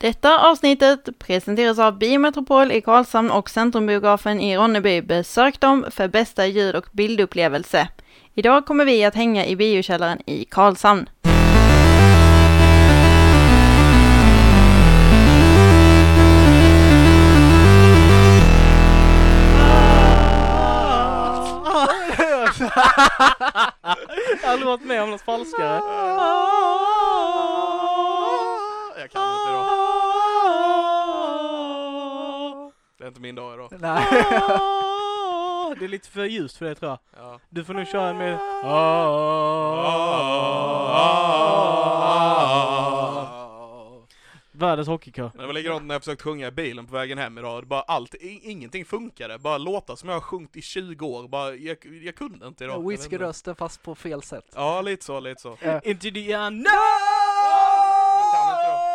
Detta avsnittet presenteras av Biometropol i Karlshamn och Centrumbiografen i Ronneby. Besök dem för bästa ljud och bildupplevelse. Idag kommer vi att hänga i biokällaren i Karlshamn. Jag har aldrig varit med om något falskare. Det är inte min dag idag. Nej. Det är lite för ljust för det tror jag. Ja. Du får nu köra med... Världens hockeykör. Det var likadant när jag försökt sjunga i bilen på vägen hem idag. Bara allt, ingenting funkade. Bara låtar som jag har sjungit i 20 år. Bara, jag, jag kunde inte idag. Whiskyrösten fast på fel sätt. Ja, lite så, lite så. Into the unknown! Jag kan inte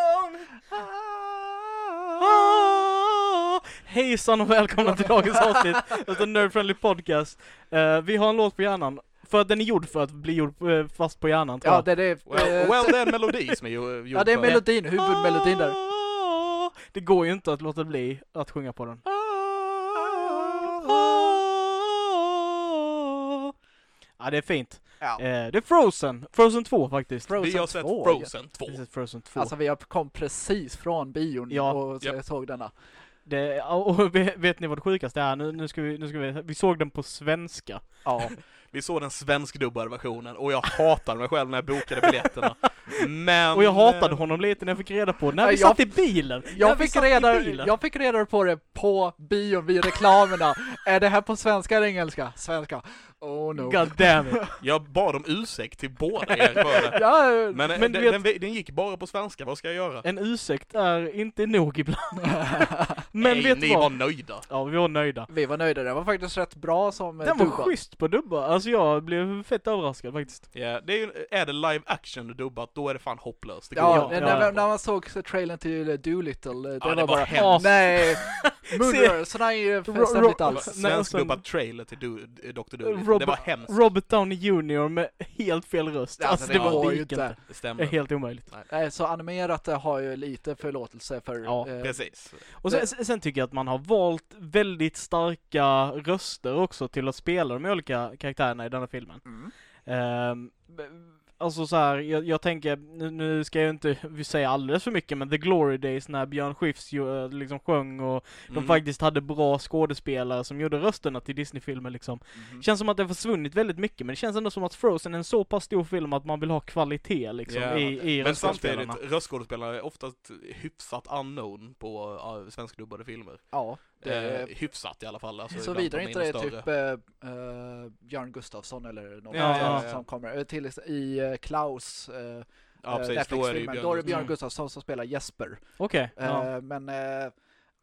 Hejsan och välkomna till dagens avsnitt av The Nerd Friendly Podcast. Eh, vi har en låt på hjärnan. För att den är gjord för att bli gjord eh, fast på hjärnan tror Ja, jag. det är det. Well, eh, well det är en melodi som är gjord Ja, det är melodin, huvudmelodin där. Det går ju inte att låta bli att sjunga på den. Ja, det är fint. Ja. Eh, det är Frozen. Frozen 2 faktiskt. Frozen Vi har sett 2, Frozen 2. This is Frozen 2. Alltså vi har kom precis från bion Ja. och så Japp. såg denna. Det, och vet ni vad det sjukaste är? Nu, nu ska vi, nu ska vi, vi såg den på svenska. Ja. Vi såg den svenskdubbade versionen och jag hatade mig själv när jag bokade biljetterna. Men... Och jag hatade eh, honom lite när jag fick reda på när Nej, vi jag- satt i bilen. Jag fick, satt i reda, bilen. jag fick reda på det på bion vid reklamerna. är det här på svenska eller engelska? Svenska. Oh no. God damn it. Jag bad om ursäkt till båda er för det. Ja, Men, Men den, du vet- den, den gick bara på svenska, vad ska jag göra? En ursäkt är inte nog ibland. Men Nej, vet ni du var vad? nöjda. Ja, vi var nöjda. vi var nöjda, det var faktiskt rätt bra som eh, Den var dubbad. schysst på dubba. Alltså jag blev fett överraskad faktiskt. Ja, det är, är det live action dubbat, då är det fan hopplöst. Det Ja, inte. när, ja. när man såg trailern till eh, Doolittle, eh, det Ja, var det var bara hemskt. Nej! Moonrunner, sådana är ju stämmer inte alls. Svenskdubbad trailer till eh, Dr. Dolittle. Rob- Det var hemskt. Robert Downey Jr med helt fel röst. Ja, Alltså det det var ju inte. Det stämmer. helt omöjligt. Nej, så animerat eh, har ju lite förlåtelse för... Ja, eh, Precis. Och sen, sen tycker jag att man har valt väldigt starka röster också till att spela de olika karaktärerna i denna filmen. Mm. B- alltså så här, jag, jag tänker, nu, nu ska jag inte säga alldeles för mycket, men The Glory Days när Björn Skifs ju, eh, liksom sjöng och de Mm. faktiskt hade bra skådespelare som gjorde rösterna till Disney-filmer liksom. Mhm. Känns som att det har försvunnit väldigt mycket, men det känns ändå som att Frozen är en så pass stor film att man vill ha kvalitet liksom Ja. i, i Men samtidigt, röstskådespelare är oftast hyfsat unknown på uh, svenskdubbade filmer. Ja, det Eh, hyfsat i alla fall. Alltså, Så vidare inte det är typ eh, eh, Björn Gustafsson eller någon Ja, ja, ja. som kommer. Eh, Till, I eh, Klaus, eh, Ja, eh, precis. Då är det Björn då är det Björn Mm. Gustafsson som spelar Jesper. Okej. Eh, Men eh,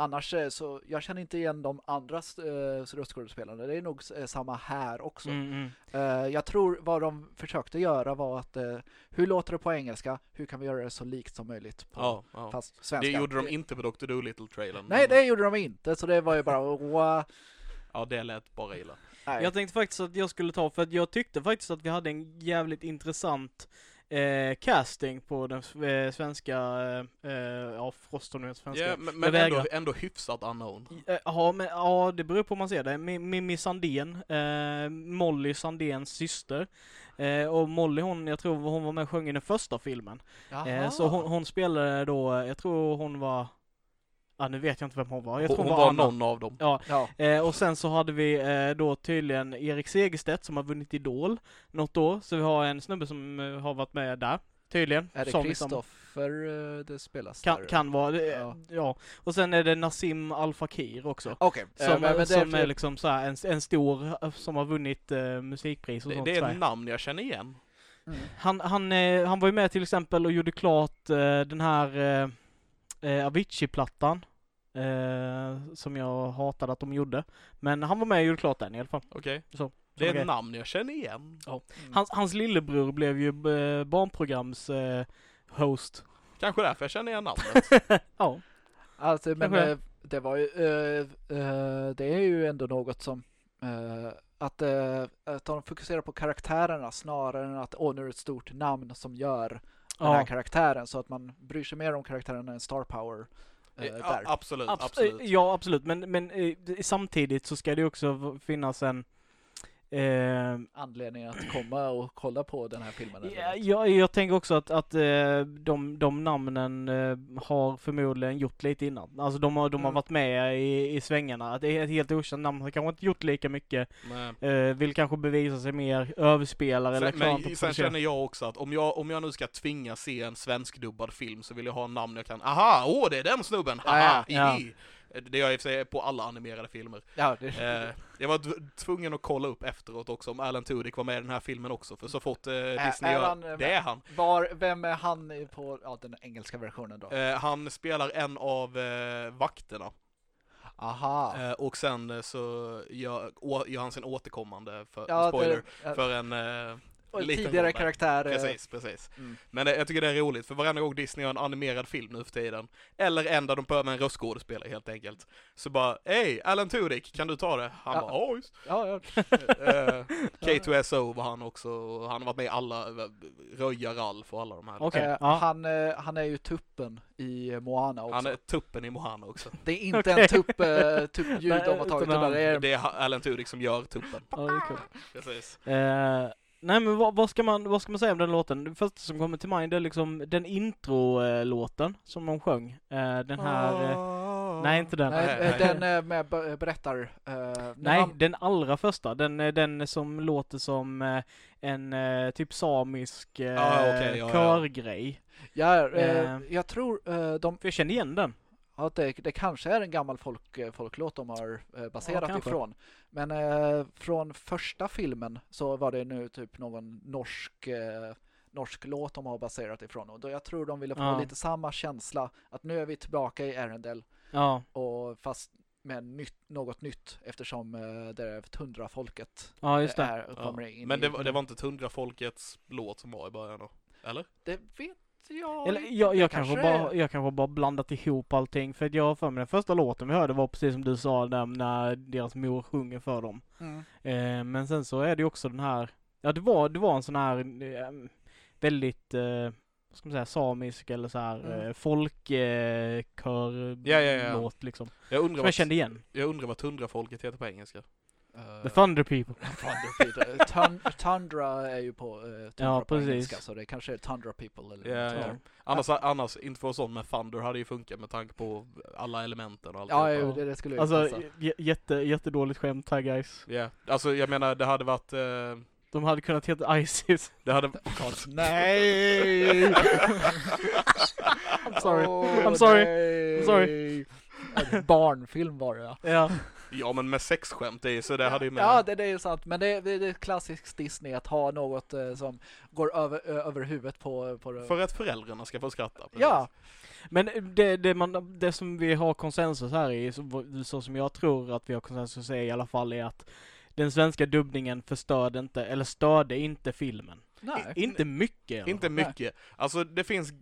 annars eh, så, jag känner inte igen de andra uh, röstskådespelarna. Det är nog eh, samma här också. Mm, mm. Eh, jag tror vad de försökte göra var att eh, hur låter det på engelska? Hur kan vi göra det så likt som möjligt på Ja, ja. fast Det svenska? gjorde de inte på Dr. Dolittle-trailern. Nej, det gjorde de inte, så det var ju bara wow. Ja, det lät bara illa. Nej. Jag tänkte faktiskt att jag skulle ta, för att jag tyckte faktiskt att vi hade en jävligt intressant eh, casting på den eh, svenska, eh, eh, ja Frost nu är svenska. Ja, men men ändå, ändå hyfsat unknown. Eh, Ja, men ja, det beror på hur man ser det. Mi- Mimmi Sandén, Molly Sandéns syster. Och Molly hon, jag tror hon var med och sjöng i den första filmen. Så hon, hon spelade då, jag tror hon var, ja nu vet jag inte vem hon var. Jag Hon, tror hon var var någon av dem. Ja, Ja, Eh, och sen så hade vi eh, då tydligen Erik Segerstedt som har vunnit Idol något år. Så vi har en snubbe som eh, har varit med där, tydligen. är det som liksom Kristoffer eh, det spelas kan, där? kan vara, det, Ja. ja. Och sen är det Nassim Al Fakir också. Okej, eh, Som, men- men det som är är liksom så här en, en stor, eh, som har vunnit eh, musikpris och Det, sånt det är ett namn jag känner igen. Mm. Han, han, eh, han var ju med till exempel och gjorde klart eh, den här eh, eh, Avicii-plattan. Eh, som jag hatade att de gjorde. Men han var med och gjorde klart den i alla fall. Okej. Så, Det är ett namn jag känner igen. Mm. Hans, hans lillebror blev ju eh, barnprograms eh, host. Kanske därför jag känner igen namnet. Ja. Alltså, men Kanske. eh, det var ju, eh, eh, det är ju ändå något som eh, att, att de fokuserar på karaktärerna snarare än att åh nu är det ett stort namn som gör den här Ja. karaktären så att man bryr sig mer om karaktären än star power eh, Ja, där. absolut, Abs- absolut. eh, Ja, absolut. Men, men eh, samtidigt så ska det också finnas en... Eh, Anledning att komma och kolla på den här filmen. eller ja, jag, jag tänker också att, att eh, de, de namnen eh, har förmodligen gjort lite innan. Alltså de har, de har Mm. varit med i, i svängarna. Att det är ett helt okänt namn, har kanske inte gjort lika mycket. Eh, vill kanske bevisa sig mer, överspelare eller men sen känner jag också att om jag, om jag nu ska tvinga se en svenskdubbad film så vill jag ha en namn jag kan, aha, åh det är den snubben, haha, Ja, ja. Det gör jag i och för sig på alla animerade filmer. Ja, det, Eh, jag var tv- tvungen att kolla upp efteråt också om Alan Tudyk var med i den här filmen också, för så fort eh, Disney gör, han, eh, det är han. var, vem är han på ja, den engelska versionen då? Eh, han spelar en av eh, vakterna, Aha. eh, och sen så gör, gör han sin återkommande, för, ja, spoiler, det, för en och tidigare roll där. karaktär. eh, Precis, precis. Mm. Men det, jag tycker det är roligt, för varenda gång Disney gör en animerad film nu för tiden, eller en där de börjar med en röstskådespelare helt enkelt, så bara Hej, Alan Tudyk, kan du ta det? Han Ja. bara ja, just. Ja, ja. Eh, K2SO var han också, han har varit med i alla, eh, Röja Ralf och alla de här. Eh, ja. han, han är ju tuppen i Moana också. Han är tuppen i Mohana också. Det är inte Okej. en tupp, eh, tuppljud Nej, de har tagit, utan det är Det är Alan Tudyk som gör tuppen. Ja, det är kul. Precis. Nej men vad, vad, ska man, vad ska man säga om den låten? Det första som kommer till mind är liksom den intro-låten som de sjöng. Eh, den här... Eh, nej, inte den. Nej, Nej, eh, nej. den med be- berättar... Nej, man- den allra första. Den, den som låter som en typ samisk Ja, okej, ja, ja. körgrej. Ja, jag tror de, För jag kände igen den. Ja, det, det kanske är en gammal folk, eh, folklåt de har eh, baserat kanske. ifrån. Men eh, från första filmen så var det nu typ någon norsk eh, norsk låt de har baserat ifrån. Och då jag tror de ville få Ja. lite samma känsla att nu är vi tillbaka i Arendelle Ja, och fast med nytt, något nytt eftersom eh, det är tundrafolket ja just det. är, Ja. kommer in Men det, i, var- det var inte Tundrafolkets låt som var i början då? Eller? det vet jag Eller jag, jag, kanske är- bara, jag kanske bara blandat ihop allting. För att jag för mig den första låten vi hörde var precis som du sa där när deras mor sjunger för dem. Mm. Eh, men sen så är det ju också den här, ja det var, det var en sån här eh, väldigt, eh, vad ska man säga, samisk eller så här Mm. eh, folkkör Ja, ja, ja. låt liksom. Jag undrar, Som jag vad, kände igen. jag undrar vad Tundrafolket heter på engelska. Eh, The Thunder People. Thunder. Tun- Tundra är ju på, uh, tundra Ja, på precis. engelska så det kanske är Tundra People eller ja. sånt. Annars, annars, inte för sån med Thunder hade ju funkat med tanke på alla elementen och allt. Ja, det. jo, det, det skulle ju Alltså jätte, jättedåligt skämt här guys. Ja, alltså jag menar det hade varit, eh, De hade kunnat heta Isis. det hade... Nej! I'm sorry. Åh, I'm sorry. nej. I'm sorry. Är Barnfilm var det ja. Ja. Men med sexskämt, det är, så det hade ju med... Ja, det, det är ju sant. Men det, det, det är klassiskt Disney att ha något eh, som går över, ö, över huvudet på, på det. För att föräldrarna ska få skratta. precis. Ja, Men det, det, man, det som vi har konsensus här i, så, så som jag tror att vi har konsensus i i alla fall, är att den svenska dubbningen förstörde inte, eller störde inte filmen. nej. Inte mycket i Inte mycket. Alltså det finns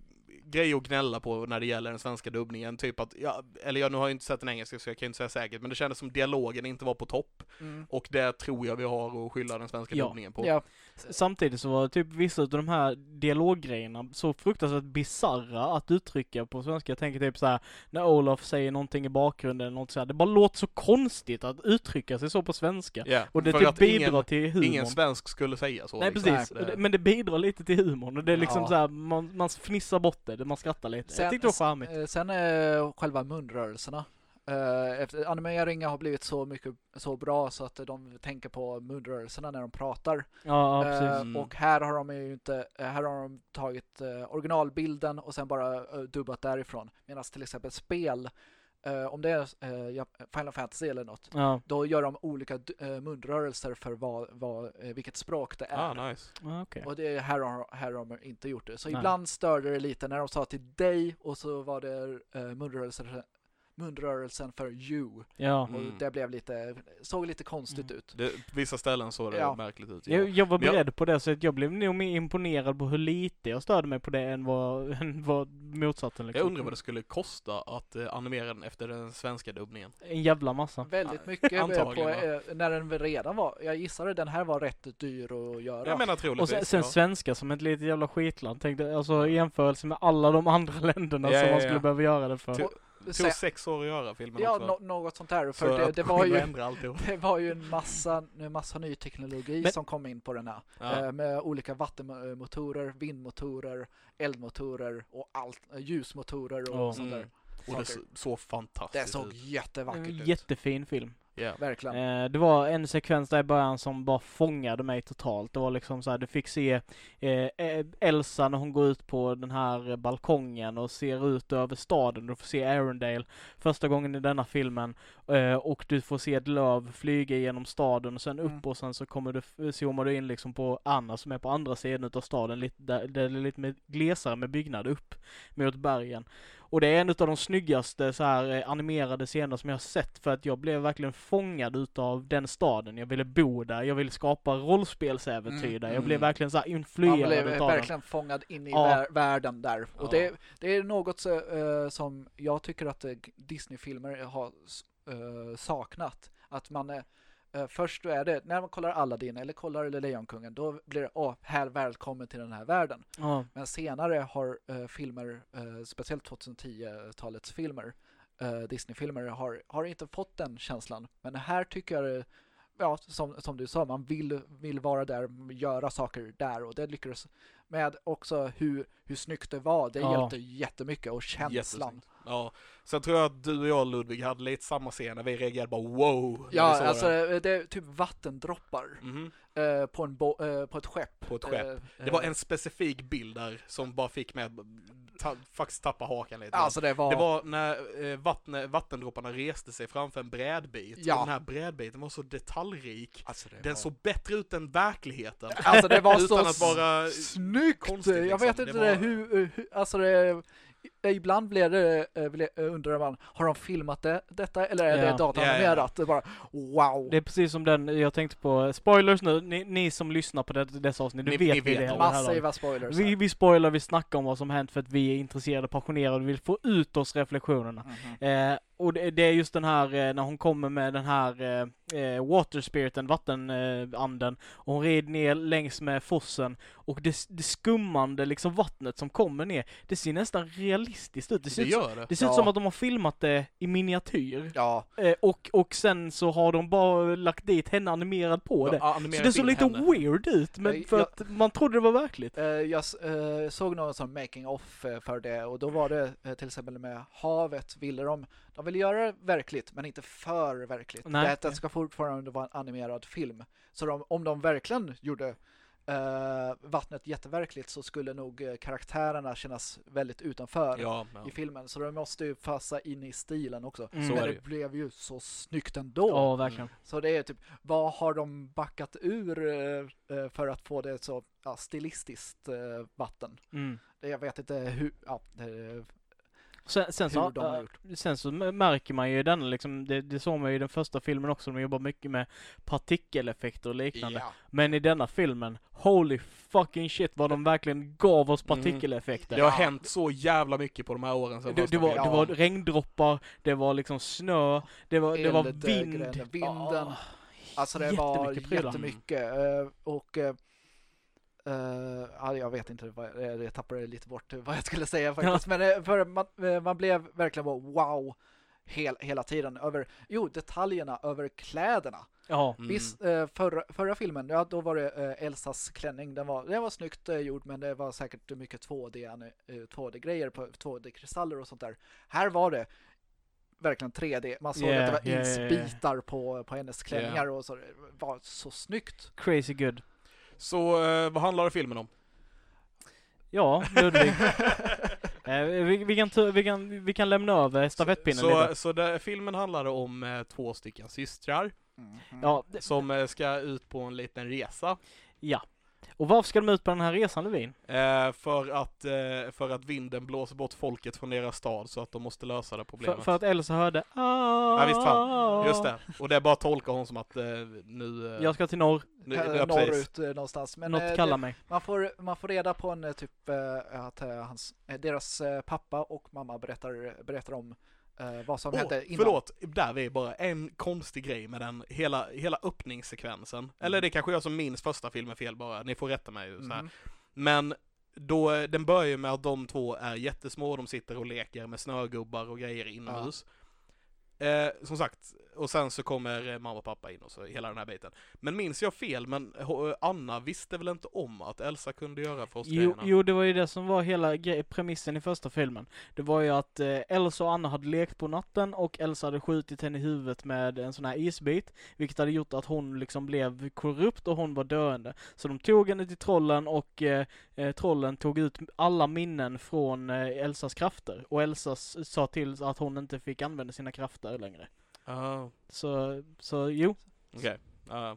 grejer att gnälla på när det gäller den svenska dubbningen, typ att, ja, eller jag nu har ju inte sett den engelska så jag kan inte säga säkert, men det kändes som dialogen inte var på topp. Mm. Och det tror jag vi har att skylla den svenska Ja. dubbningen på. Ja, Samtidigt så var typ vissa av de här dialoggrejerna så fruktansvärt bizarra att uttrycka på svenska. Jag tänker typ så här när Olof säger någonting i bakgrunden eller något så här. Det bara låter så konstigt att uttrycka sig så på svenska. Ja, Och det för typ bidrar ingen, till humorn. ingen svensk skulle säga så. Nej liksom. precis, det- men det bidrar lite till humorn och det är liksom Ja. så här, man, man fnissar bort det, man skrattar lite. jag tyckte det var charmigt. eh, Sen eh, själva munrörelserna. Eh, efter, animeringen har blivit så mycket så bra så att de tänker på munrörelserna när de pratar. Ja, ja Eh, precis. Mm. och här har de ju inte, eh, här har de tagit eh, originalbilden och sen bara eh, dubbat därifrån. Medan till exempel spel, eh, om det är ja, Final Fantasy eller något, Ja, då gör de olika eh, munrörelser för vad, vad, vilket språk det är. Ah, nice. ja okej. Och det är här har, här har de inte gjort det. Så Nej. ibland störde det lite när de sa till dig och så var det munrörelser, munrörelsen för you. Ja. Och Mm. det blev lite, såg lite konstigt Mm. ut. Det, vissa ställen såg det Ja. märkligt ut. Jag, jag var Men jag- beredd på det, så att jag blev nog mer imponerad på hur lite jag störde mig på det än vad, än vad motsatsen liksom. Jag undrar vad det skulle kosta att eh, animera den efter den svenska dubbningen. En jävla massa. Väldigt mycket på, Antagligen, eh, när den redan var, jag gissade den här var rätt dyr att göra. Jag menar Och troligtvis. sen, sen ja. svenska som ett litet jävla skitland. Tänkte, alltså i jämförelse med alla de andra länderna Ja, som ja, man ja. skulle behöva göra det för. Till- Det tog sex år att göra filmen ja, också. nå- något sånt där. Så För det, det, var ju, det var ju en massa, en massa ny teknologi Men- som kom in på den här. Ja. Eh, med olika vattenmotorer, vindmotorer, eldmotorer och allt, eh, ljusmotorer och Ja. sånt där. Mm. Och det så, så Det fantastiskt såg ut. jättevackert En ut. jättefin film. Ja. Verkligen. Eh, det var en sekvens där i början som bara fångade mig totalt. Det var liksom så här, du fick se eh, eh, Elsa när hon går ut på den här balkongen och ser ut över staden. Du får se Arendale första gången i denna filmen. Eh, och du får se ett löv flyga genom staden och sen upp Mm. och sen så kommer du, zoomar du in liksom på Anna som är på andra sidan utav staden. Lite, där, där det är lite mer glesare med byggnad upp mot bergen. Och det är en av de snyggaste så här eh, animerade scener som jag har sett för att jag blev verkligen fångad utav den staden. Jag ville bo där, jag ville skapa rollspelsäventyr Mm, där. Jag blev mm. verkligen så här Man influerad blev utav den. verkligen fångad in i Ja. vär- världen där. Och Ja. det, det är något så, eh, som jag tycker att eh, Disney-filmer har eh, saknat. Att man är, eh, först är det, när man kollar Aladdin eller kollar Lejonkungen, då blir det, åh, här välkommen till den här världen. Ja. Men senare har eh, filmer, speciellt 2010-talets filmer, Disney-filmer, har, har inte fått den känslan. Men här tycker jag det, ja, som, som du sa, man vill, vill vara där, göra saker där och det lyckades med också hur, hur snyggt det var. Det Ja. hjälpte jättemycket och känslan. Jättesnyggt. Ja. Sen tror jag att du och jag Ludvig hade lite samma scen när vi reagerade bara wow. Ja, alltså den. det är typ vattendroppar Mhm. eh, på, en bo, eh, på ett skepp. På ett skepp. Eh, Det var eh, en specifik bild där som bara fick mig ta, faktiskt tappa hakan lite. Alltså det var... Det var när eh, vatten, vattendropparna reste sig framför en brädbit. Ja. Och den här brädbiten var så detaljrik. alltså det Den var... såg bättre ut än verkligheten. Alltså det var Utan så att vara snyggt! konstigt, jag liksom. vet Det inte var- det, hur, hur, alltså det, ibland blir det, eh, blir- undrar man, har de filmat det, detta eller är Ja. det datanimerat? Det är bara wow! Det är precis som den, jag tänkte på, spoilers nu, ni, ni som lyssnar på det, dessa avsnitt, nu Ni- vet ni vi vet det. Massiva spoilers. Vi, vi spoilar, vi snackar om vad som hänt för att vi är intresserade, passionerade och vill få ut oss reflektionerna. Mhm. Eh, och det, det är just den här, eh, när hon kommer med den här eh, eh, water spiriten, vattenanden, eh, och hon rider ner längs med fossen, och det, det skummande liksom vattnet som kommer ner, det ser nästan realistiskt ut. Det ser, Det ut, som- gör det. det ser ut Ja. som att de har filmat det i miniatyr. Ja, Eh, och, och sen så har de bara lagt dit henne animerad på det. Ja, Så animerad det såg lite henne. weird ut, men Nej, för jag- att man trodde det var verkligt. eh, jag eh, såg någon sån making off eh, för det och då var det eh, till exempel med havet ville de, de ville göra det verkligt men inte för verkligt. Nej. Det, det ska fortfarande vara en animerad film. Så de, om de verkligen gjorde eh, vattnet jätteverkligt så skulle nog eh, karaktärerna kännas väldigt utanför. Ja, ja. i filmen, så de måste ju passa in i stilen också. Mm. Så Men det det blev ju så snyggt ändå. Ja, verkligen. Så det är typ, vad har de backat ur eh, eh, för att få det så ja, stilistiskt eh, vatten? Mm. Det, jag vet inte hur, ja, det, Sen, sen, så, äh, gjort. sen så märker man ju den liksom, det, det såg man ju i den första filmen också, de jobbar mycket med partikeleffekter och liknande. Ja. Men i denna filmen, holy fucking shit vad de verkligen gav oss Mm. partikeleffekter. Det har hänt så jävla mycket på de här åren sen Det, det, var, det var regndroppar, det var liksom snö, det var, det var vind. Eldgren, vinden. Ah, Alltså det var jättemycket prylar. jättemycket. eh, Och ja, jag vet inte, vad, jag, tappade lite bort vad jag skulle säga faktiskt. Men eh, för man, eh, man blev verkligen bara wow hel, hela tiden över, jo detaljerna över kläderna. Ja. Mm. Visst, eh, förra, förra filmen, ja då var det Elsas klänning, den var, den var snyggt gjord men det var säkert mycket 2D, eh, 2D-grejer, på 2D-kristaller och sånt där. Här var det verkligen 3D, man såg Yeah, att det var yeah, yeah, yeah. isbitar på, på hennes klänningar och så, det var så snyggt. Crazy good. Så eh, vad handlar filmen om? Ja, Ludvig. eh, vi, vi, kan, ta- vi, kan, vi kan lämna över stafettpinnen så, lite. så det, filmen handlade om eh, två stycken systrar. Ja, det, som eh, ska ut på en liten resa. ja. Och varför ska de ut på den här resan Levin? Eh, för, att, eh, för att vinden blåser bort folket från deras stad så att de måste lösa det För, problemet. för att Elsa hörde ah, Ja, visst fan. Just det. Och det är bara att tolka hon som att eh, nu... Eh, Jag ska till norr, nu ja, norrut eh, någonstans. Men något eh, kallar det, mig. man, får, man får reda på en typ eh, att eh, hans, eh, deras eh, pappa och mamma berättar, berättar om eh, vad som Åh, hände innan. förlåt, där är bara en konstig grej med den, hela, hela öppningssekvensen. Eller det är kanske jag som minns första filmen fel bara, ni får rätta mig så. Mhm. Men då, den börjar ju med att de två är jättesmå, de sitter och leker med snögubbar och grejer inomhus. Eh, som sagt, och sen så kommer eh, mamma och pappa in och så hela den här biten. Men minns jag fel, men eh, Anna visste väl inte om att Elsa kunde göra Jo, frostgrejerna? jo, det var ju det som var hela premissen i första filmen. Det var ju att eh, Elsa och Anna hade lekt på natten och Elsa hade skjutit henne i huvudet med en sån här isbit, vilket hade gjort att hon liksom blev korrupt och hon var döende. Så de tog henne till trollen och eh, eh, trollen tog ut alla minnen från eh, Elsas krafter och Elsa sa till att hon inte fick använda sina krafter längre. Ah, Så, så jo. okej. Ah,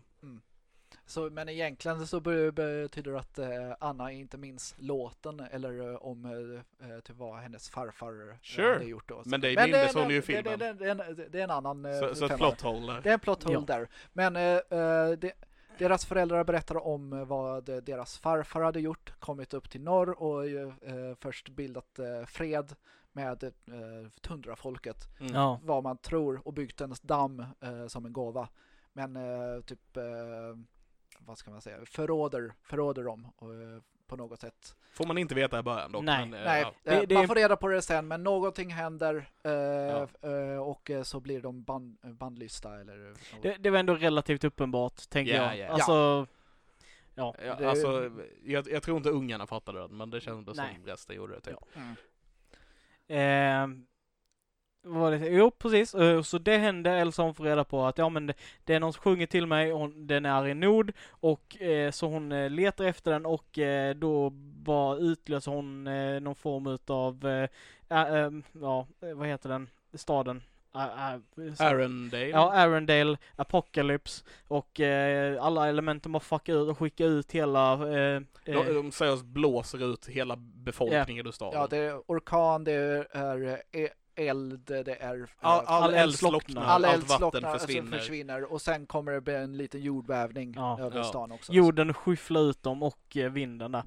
Så, men egentligen så be- betyder det att eh, Anna inte minns låten eller eh, om eh, eh, typ vad hennes farfar eh, Sure. hade gjort då. Men det Men mindes det- hon ju i filmen. Det, det, det, det, det är en annan så, så ett plot hole där. Det är en plot hole Ja. där. Men eh, det, deras föräldrar berättar om eh, vad eh, deras farfar hade gjort, kommit upp till norr och eh, först bildat eh, fred med eh, tundrafolket, Mm. Ja. vad man tror, och byggt en damm eh, som en gåva. Men eh, typ, eh, vad ska man säga, förråder, förråder dem och, eh, på något sätt. Får man inte veta i början dock. Nej. Men, eh, Nej, ja. Det- eh, det man är- får reda på det sen, men någonting händer eh, eh, och så blir de band, bandlysta eller något. Det, det var ändå relativt uppenbart, tänker Ja, jag. ja. Alltså, ja. Ja, det- alltså, jag, jag tror inte ungarna fattade den, men det kändes Nej. som resten gjorde det typ. Ja. Mm. Eh, var det? Jo, precis. Eh, så det hände. Elsa får reda på att ja, men det, det är någon som sjunger till mig. Hon, den är i nord och eh, så hon eh, letar efter den och eh, då bara utlöser hon eh, någon form utav, eh, ä- ehm, ja, vad heter den? Staden? Ä- så- Arendale. Ja, Arendale, Apocalypse och eh, alla elementen bara fuckar ut och skickar ut hela eh, de, de seriöst blåser ut hela befolkningen ur staden. Ja, det är orkan, det är eh, eld, det är eh, all, all, all eld slocknar, all allt vatten slocknar, alltså försvinner. försvinner och sen kommer det bli en liten jordbävning Ja. över Ja. stan också. jorden skyfflar ut dem och eh, vinden där.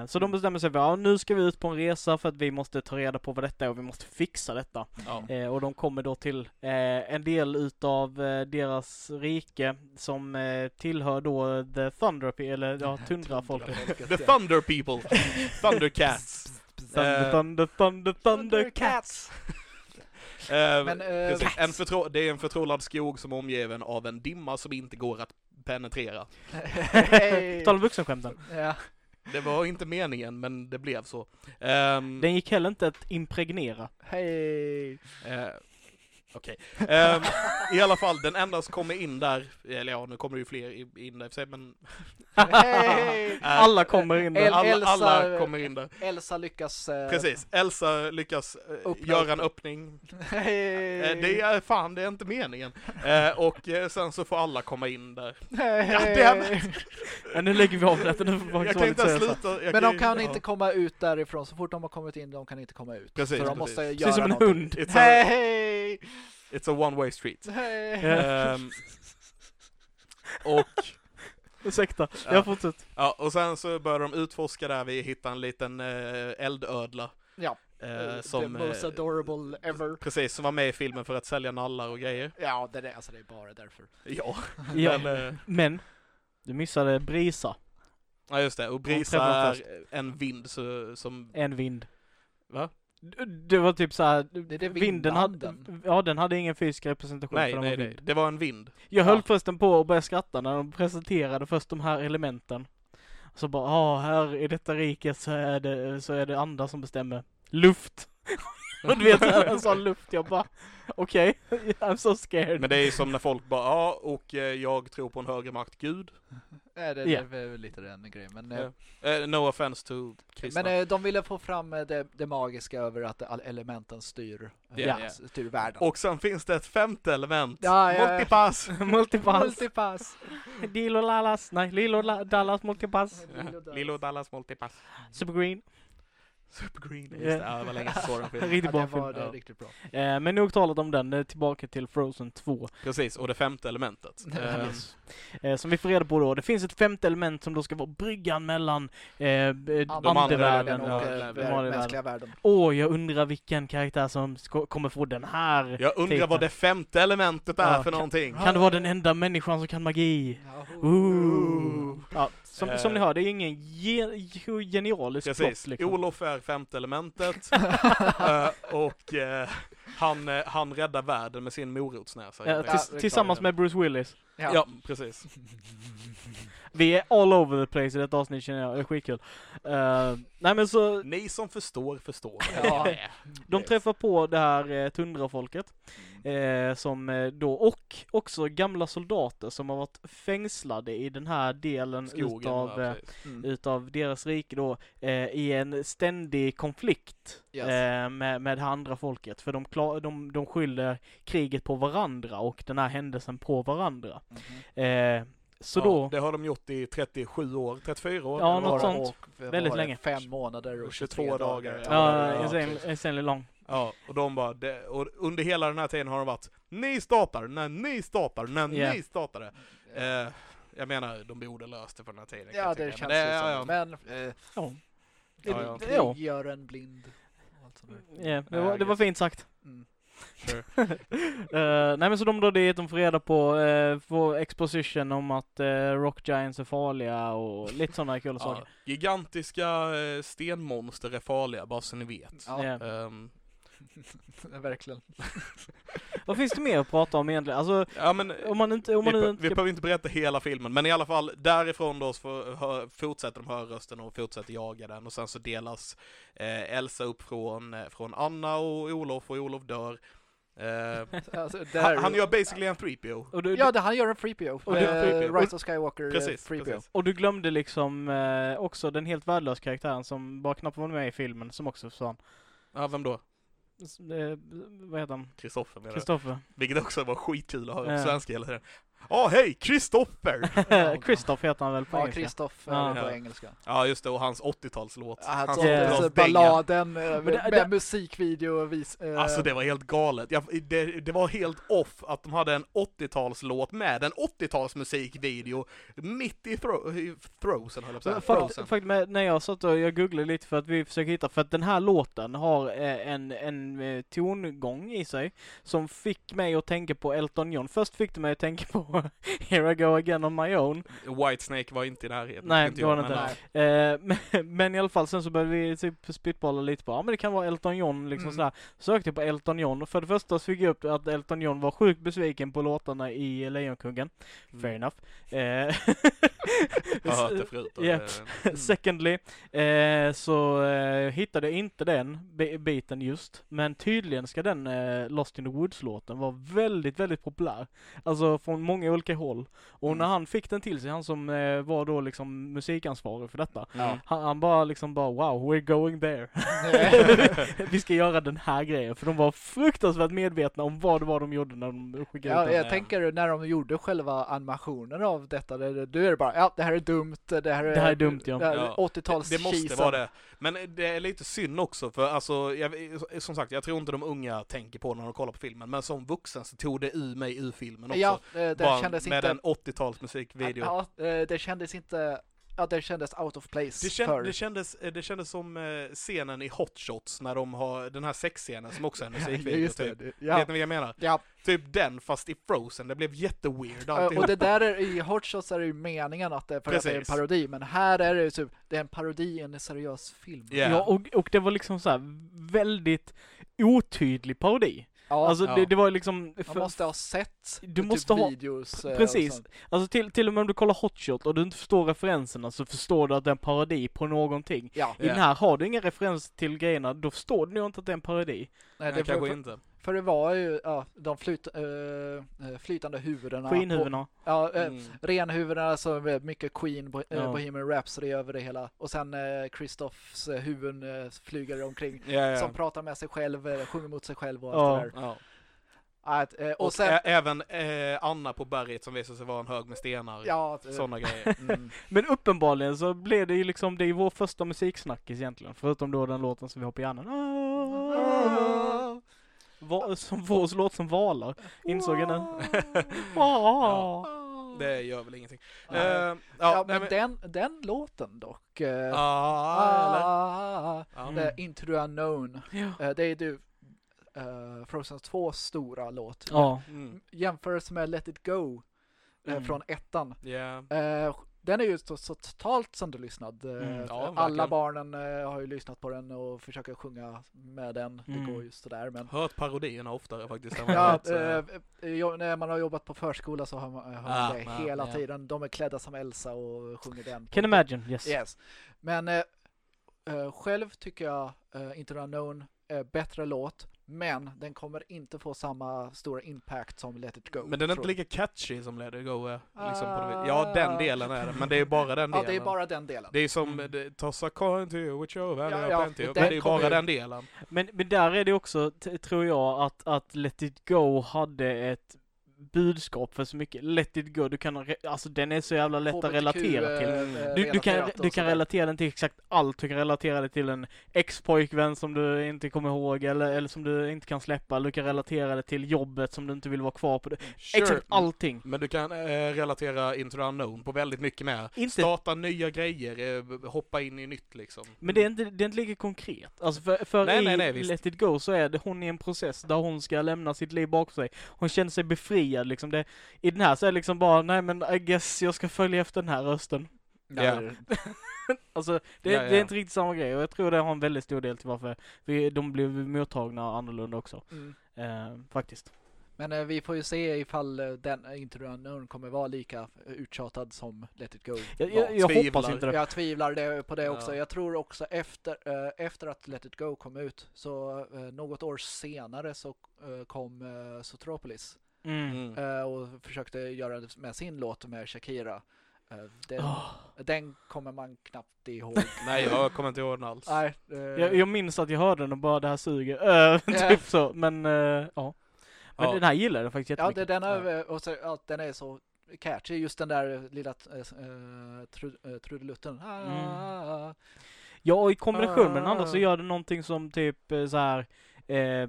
Eh, så de bestämmer sig för ja, nu ska vi ut på en resa för att vi måste ta reda på vad detta är och vi måste fixa detta. Ja. Eh, och de kommer då till eh, en del utav eh, deras rike som eh, tillhör då The Thunder, eller ja, tundrafolket. The Thunder People! Thundercats! Thunder, Eh, thunder, thunder, thundercats! Eh, Men, eh, precis. en förtrå- det är en förtrollad skog som är omgiven av en dimma som inte går att penetrera. Hej. Tal om vuxenskämten. ja. Det var inte meningen, men det blev så. Ehm, Den gick heller inte att impregnera. Hej! Eh, Okej. Ehm, I alla fall, den enda som kommer in där, eller ja, nu kommer det ju fler in där i för sig, men Hej! är- Alla kommer in där. El- alla, Elsa- alla kommer in där. Elsa lyckas... eh, Precis, Elsa lyckas eh, Öppna göra en öppning. Hej! Eh, det är fan, det är inte meningen. Eh, och eh, sen så får alla komma in där. Goddammit! Men nu lägger vi av detta, nu får Jag kan inte sluta. jag Men de kan ja. inte komma ut därifrån, så fort de har kommit in, de kan inte komma ut. Precis, så de precis. måste göra Precis som en någonting. hund. Hej! It's a one way street. Ehm, och, Ursäkta, Ja. jag fortsätter. ja, och sen så börjar de utforska där, vi hittar en liten eh, eldödla. Ja. Eh, The som, most eh, adorable ever. precis, som var med i filmen för att sälja nallar och grejer. Ja, det är, alltså, det är bara därför. Ja, Ja. men, eh, Men, du missade Brisa, ja just det, och Brisa är en vind så, som, en vind. va? Det var typ såhär, vinden hade, ja den hade ingen fysisk representation Nej, nej, nej, det var en vind. Jag höll Ja. förresten på att börja skratta när de presenterade först de här elementen. Så bara, ja här i detta riket så är det, så är det andra som bestämmer. Luft! Och du vet, han sa luft, jag bara, okej, I'm so scared. Men det är som när folk bara, ja, och eh, jag tror på en högre makt, Gud. Nej, det, Ja. det är väl lite den grejen. Men, Ja. eh, Eh, no offense to kristna. men eh, de ville få fram det, det magiska över att elementen styr, eh, Ja. styr världen. och sen finns det ett femte element. Ja, ja, ja. Multipass! Multipass. Multipass! Dilo Dallas, nej Lilo La- Dallas Multipass. Lilo Dallas Multipass. Supergreen. Supergreen, just Ja. det. Ja, det var länge sedan jag såg den filmen. Riktigt bra film. Ja. riktigt bra. Eh, men nog talat om den, eh, tillbaka till Frozen 2. Precis, och det femte elementet. Eh, Yes. Eh, som vi får reda på då, det finns ett femte element som då ska vara bryggan mellan eh, andra andevärlden världen och och ja, eh, den mänskliga världen. Åh, jag undrar vilken karaktär som ska, kommer få den här. Jag undrar titeln. vad det femte elementet är Ja, för kan- någonting. Kan det vara den enda människan som kan magi? Ooh. Ja, som, Eh. som ni hör, det är ingen ge, genialisk Precis, plott liksom. Olof är femte elementet. Eh, och eh, han, eh, han räddar världen med sin morotsnäsa. Ja, tillsammans med Bruce Willis. Ja. Ja, precis. Vi är all over the place i detta avsnitt känner jag, det är skitkul. Eh, nej men så, Ni som förstår, förstår. Ja. de träffar på det här eh, tundrafolket. Eh, som eh, då, och också gamla soldater som har varit fängslade i den här delen Skogen. utav, ja, eh. Mm. utav deras rike då, i en ständig konflikt Yes. med, med det andra folket. För de, klar, de, de skyller kriget på varandra och den här händelsen på varandra. Mhm. Eh, så ja, då, Det har de gjort i 37 år, 34 år. Ja, något sånt. Och, vad Väldigt länge. Fem månader och 22 23 dagar, dagar. ja, ja, precis. insanely lång. Ja, och de bara, det, och under hela den här tiden har de varit Ni startar, när ni startar, när Ja. ni startade. Eh, jag menar, de borde löst det på den här tiden. kan Ja, det känns Men ju det, ja, ja. som. Men eh, Ja. det Ja, ja. Ja. gör en blind. Ja, det, Ja, var, det var fint sagt. Mm. Sure. Eh, nej men så de drar dit, de får reda på, uh, får exposition om att uh, Rock Giants är farliga och lite sådana kul Ja, saker. gigantiska eh, stenmonster är farliga, bara så ni vet. Ja, Ja. Verkligen. Vad finns det mer att prata om egentligen? Alltså, ja men, om man inte, om vi, man be- inte vi behöver inte berätta hela filmen, men i alla fall därifrån då så fortsätter de höra rösten och fortsätter jaga den och sen så delas eh, Elsa upp från, eh, från Anna och Olof och Olof dör. Eh, Alltså, han, han gör basically en 3PO. Och du, Ja, det, han gör en free PO. Och Eh, 3PO. Rise of Skywalker Precis, eh, free PO. precis. och du glömde liksom eh, också den helt värdelösa karaktären som bara knappt var med i filmen, som också försvann. Ja, vem då? Eh, vad heter han? Kristoffer menar. Kristoffer. Vilket också var skitkul att höra på Ja. svenska hela tiden. Ja, hej, Kristoffer! Kristoff heter han väl på Ja, engelska? Kristoff Ja. på engelska. Ja, just det, och hans 80-talslåt. Ja, hans så, Ja. så 80-talsdänga. balladen eh, med, det- det- musikvideo och vis. eh, Alltså det var helt galet. Jag, det, det var helt off att de hade en 80-talslåt med en 80-talsmusikvideo mitt i, thro i Frozen höll jag på att säga. Fakt, Frozen. fakt med, när jag satt och jag googlade lite för att vi försöker hitta, för att den här låten har eh, en, en eh, tongång i sig som fick mig att tänka på Elton John. Först fick det mig att tänka på Here I go again on my own. Whitesnake var inte i närheten. Nej, det var jag, men, inte. ja. Eh, men, men i alla fall sen så började vi typ spitballa lite på, ja men det kan vara Elton John liksom Mm. sådär. Sökte jag på Elton John och för det första så fick jag upp att Elton John var sjukt besviken på låtarna i Lejonkungen. Fair enough. Eh, Jag har hört det förut. Ja. det- Secondly, eh, så hittade jag inte den bi- biten just. Men tydligen ska den Lost in the Woods-låten vara väldigt, väldigt populär. Alltså från många olika håll. Och Mm. när han fick den till sig, han som eh, var då liksom musikansvarig för detta. Ja. Han, han bara liksom bara wow, we're going there. Vi ska göra den här grejen. För de var fruktansvärt medvetna om vad det var de gjorde när de skickade Ja, ut den. jag tänker när de gjorde själva animationen av detta, det, då är det bara, ja det här är dumt, det här är, Det här är dumt, ja. det här är Ja, 80-tals Det, det måste vara det. Men det är lite synd också för alltså, jag, som sagt, jag tror inte de unga tänker på när de kollar på filmen, men som vuxen så tog det ur mig ur filmen också. Ja, eh, det Bara kändes med inte... en 80-talsmusikvideo. Ja, eh, det kändes inte... Ja, det kändes out of place Det, känd, för... det, kändes, det kändes som eh, scenen i Hot Shots när de har den här sexscenen som också är en musikvideo. just det. typ. det- Vet Ja, ni vad jag menar? ja. Typ den fast i Frozen, det blev jätteweird Eh, alltihop. och det där är, i Hot Shots är det ju meningen att det, för att det är en parodi, men här är det ju typ, det är en parodi i en seriös film. Ja. Ja, och, och det var liksom så här väldigt otydlig parodi. Ja, Alltså Ja. det, det var liksom... man för- måste ha sett Du typ måste ha- videos. eh, Precis. Alltså till, till och med om du kollar Hotshot och du inte förstår referenserna så förstår du att det är en parodi på någonting. Ja. I den här har du ingen referens till grejerna, då förstår du nog inte att det är en parodi. Nej, det kanske för, inte. för det var ju ja, de flyt, eh, flytande huvudena. Skinnhuvudena. Ja, eh, Mm. renhuvudena, så med mycket Queen, bo, Ja. Bohemian Rhapsody över det hela. Och sen eh, Kristoffs eh, huvud eh, flyger omkring. Ja, ja. Som pratar med sig själv, eh, sjunger mot sig själv och Ja. allt det där. att, Och, och sen, även eh, Anna på berget som visar sig vara en hög med stenar. ja, Sådana grejer. mm, Men uppenbarligen så blev det ju liksom, det är ju vår första musiksnackis egentligen. Förutom då den låten som vi har på hjärnan. Va, som vår låt som valar, insåg jag nu. Ah. Det gör väl ingenting. Ja. Eh, ja, Ja, nej, men den, den låten dock. eh, Ah, eller? ah, Ja. Mm. Into the unknown. Ja. Eh, det är du uh, Frozen 2 stora låt. Ja. Mm. Jämförelse med Let it go Mm. från ettan. Ja. Den är ju så, så totalt sönderlyssnad. Eh, Mm. Ja, alla barnen eh, har ju lyssnat på den och försöker sjunga med den. Mm. Det går ju sådär men Hört parodierna oftare faktiskt. vad Ja, vet, jo- när man har jobbat på förskola så har man, man Ah, det ah, hela ja. tiden. De är klädda som Elsa och sjunger den. Can imagine, yes. Yes. Men eh, eh, själv tycker jag uh, Into the Unknown är bättre låt, men den kommer inte få samma stora impact som Let It Go. Men den är inte lika catchy som Let It Go är. Liksom på något Ah. Ja, den delen är det, men det är bara den Ja, delen. det är bara den delen. Det är som Mm. det- Toss a coin to you which value Ja, ja, plenty Men det är bara den delen. Men, men där är det också, tror jag, att, att Let It Go hade ett budskap för så mycket. Let It Go, du kan, alltså den är så jävla lätt att relatera till. eh, Mm. eh, Du, du kan, du kan relatera den till exakt allt. Du kan relatera det till en ex-pojkvän som du inte kommer ihåg eller, eller som du inte kan släppa. Du kan relatera det till jobbet som du inte vill vara kvar på. Det. Sure. Exakt allting. Men du kan eh, relatera Into the Unknown på väldigt mycket mer. Inte- Starta nya grejer, eh, hoppa in i nytt liksom. Men det är inte, det är inte lika konkret. Alltså för, för Nej, i nej, nej. Let It Go så är det hon i en process där hon ska lämna sitt liv bakom sig. Hon känner sig befriad liksom. Det, I den här så är det liksom bara, nej men I guess jag ska följa efter den här rösten. Ja, Alltså det, Ja, ja. det är inte riktigt samma grej och jag tror det har en väldigt stor del till varför vi, de blev mottagna annorlunda också. Mm. Eh, faktiskt. Men eh, vi får ju se ifall eh, den eh, Into Unknown kommer vara lika eh, uttjatad som Let It Go Jag, var. jag, jag tvivlar. hoppas inte det. Jag tvivlar det, på det Ja. också. Jag tror också efter, eh, efter att Let It Go kom ut, så eh, något år senare så eh, kom eh, Sotropolis Mm. Mm. eh, och försökte göra det med sin låt med Shakira. Eh, den, Åh. den kommer man knappt ihåg. Nej, jag kommer inte ihåg den alls. Nej, eh, Jag, jag minns att jag hörde den och bara det här suger. Eh, Ja. typ så. Men eh, ja. Men Ja. den här gillade jag faktiskt ja, jättemycket. det, den, är, och så, ja, den är så catchy, just den där lilla uh, tru, uh, trudelutten. Ah, Ja, och i kombination med den andra Ah. så gör det någonting som typ eh, så här. Eh,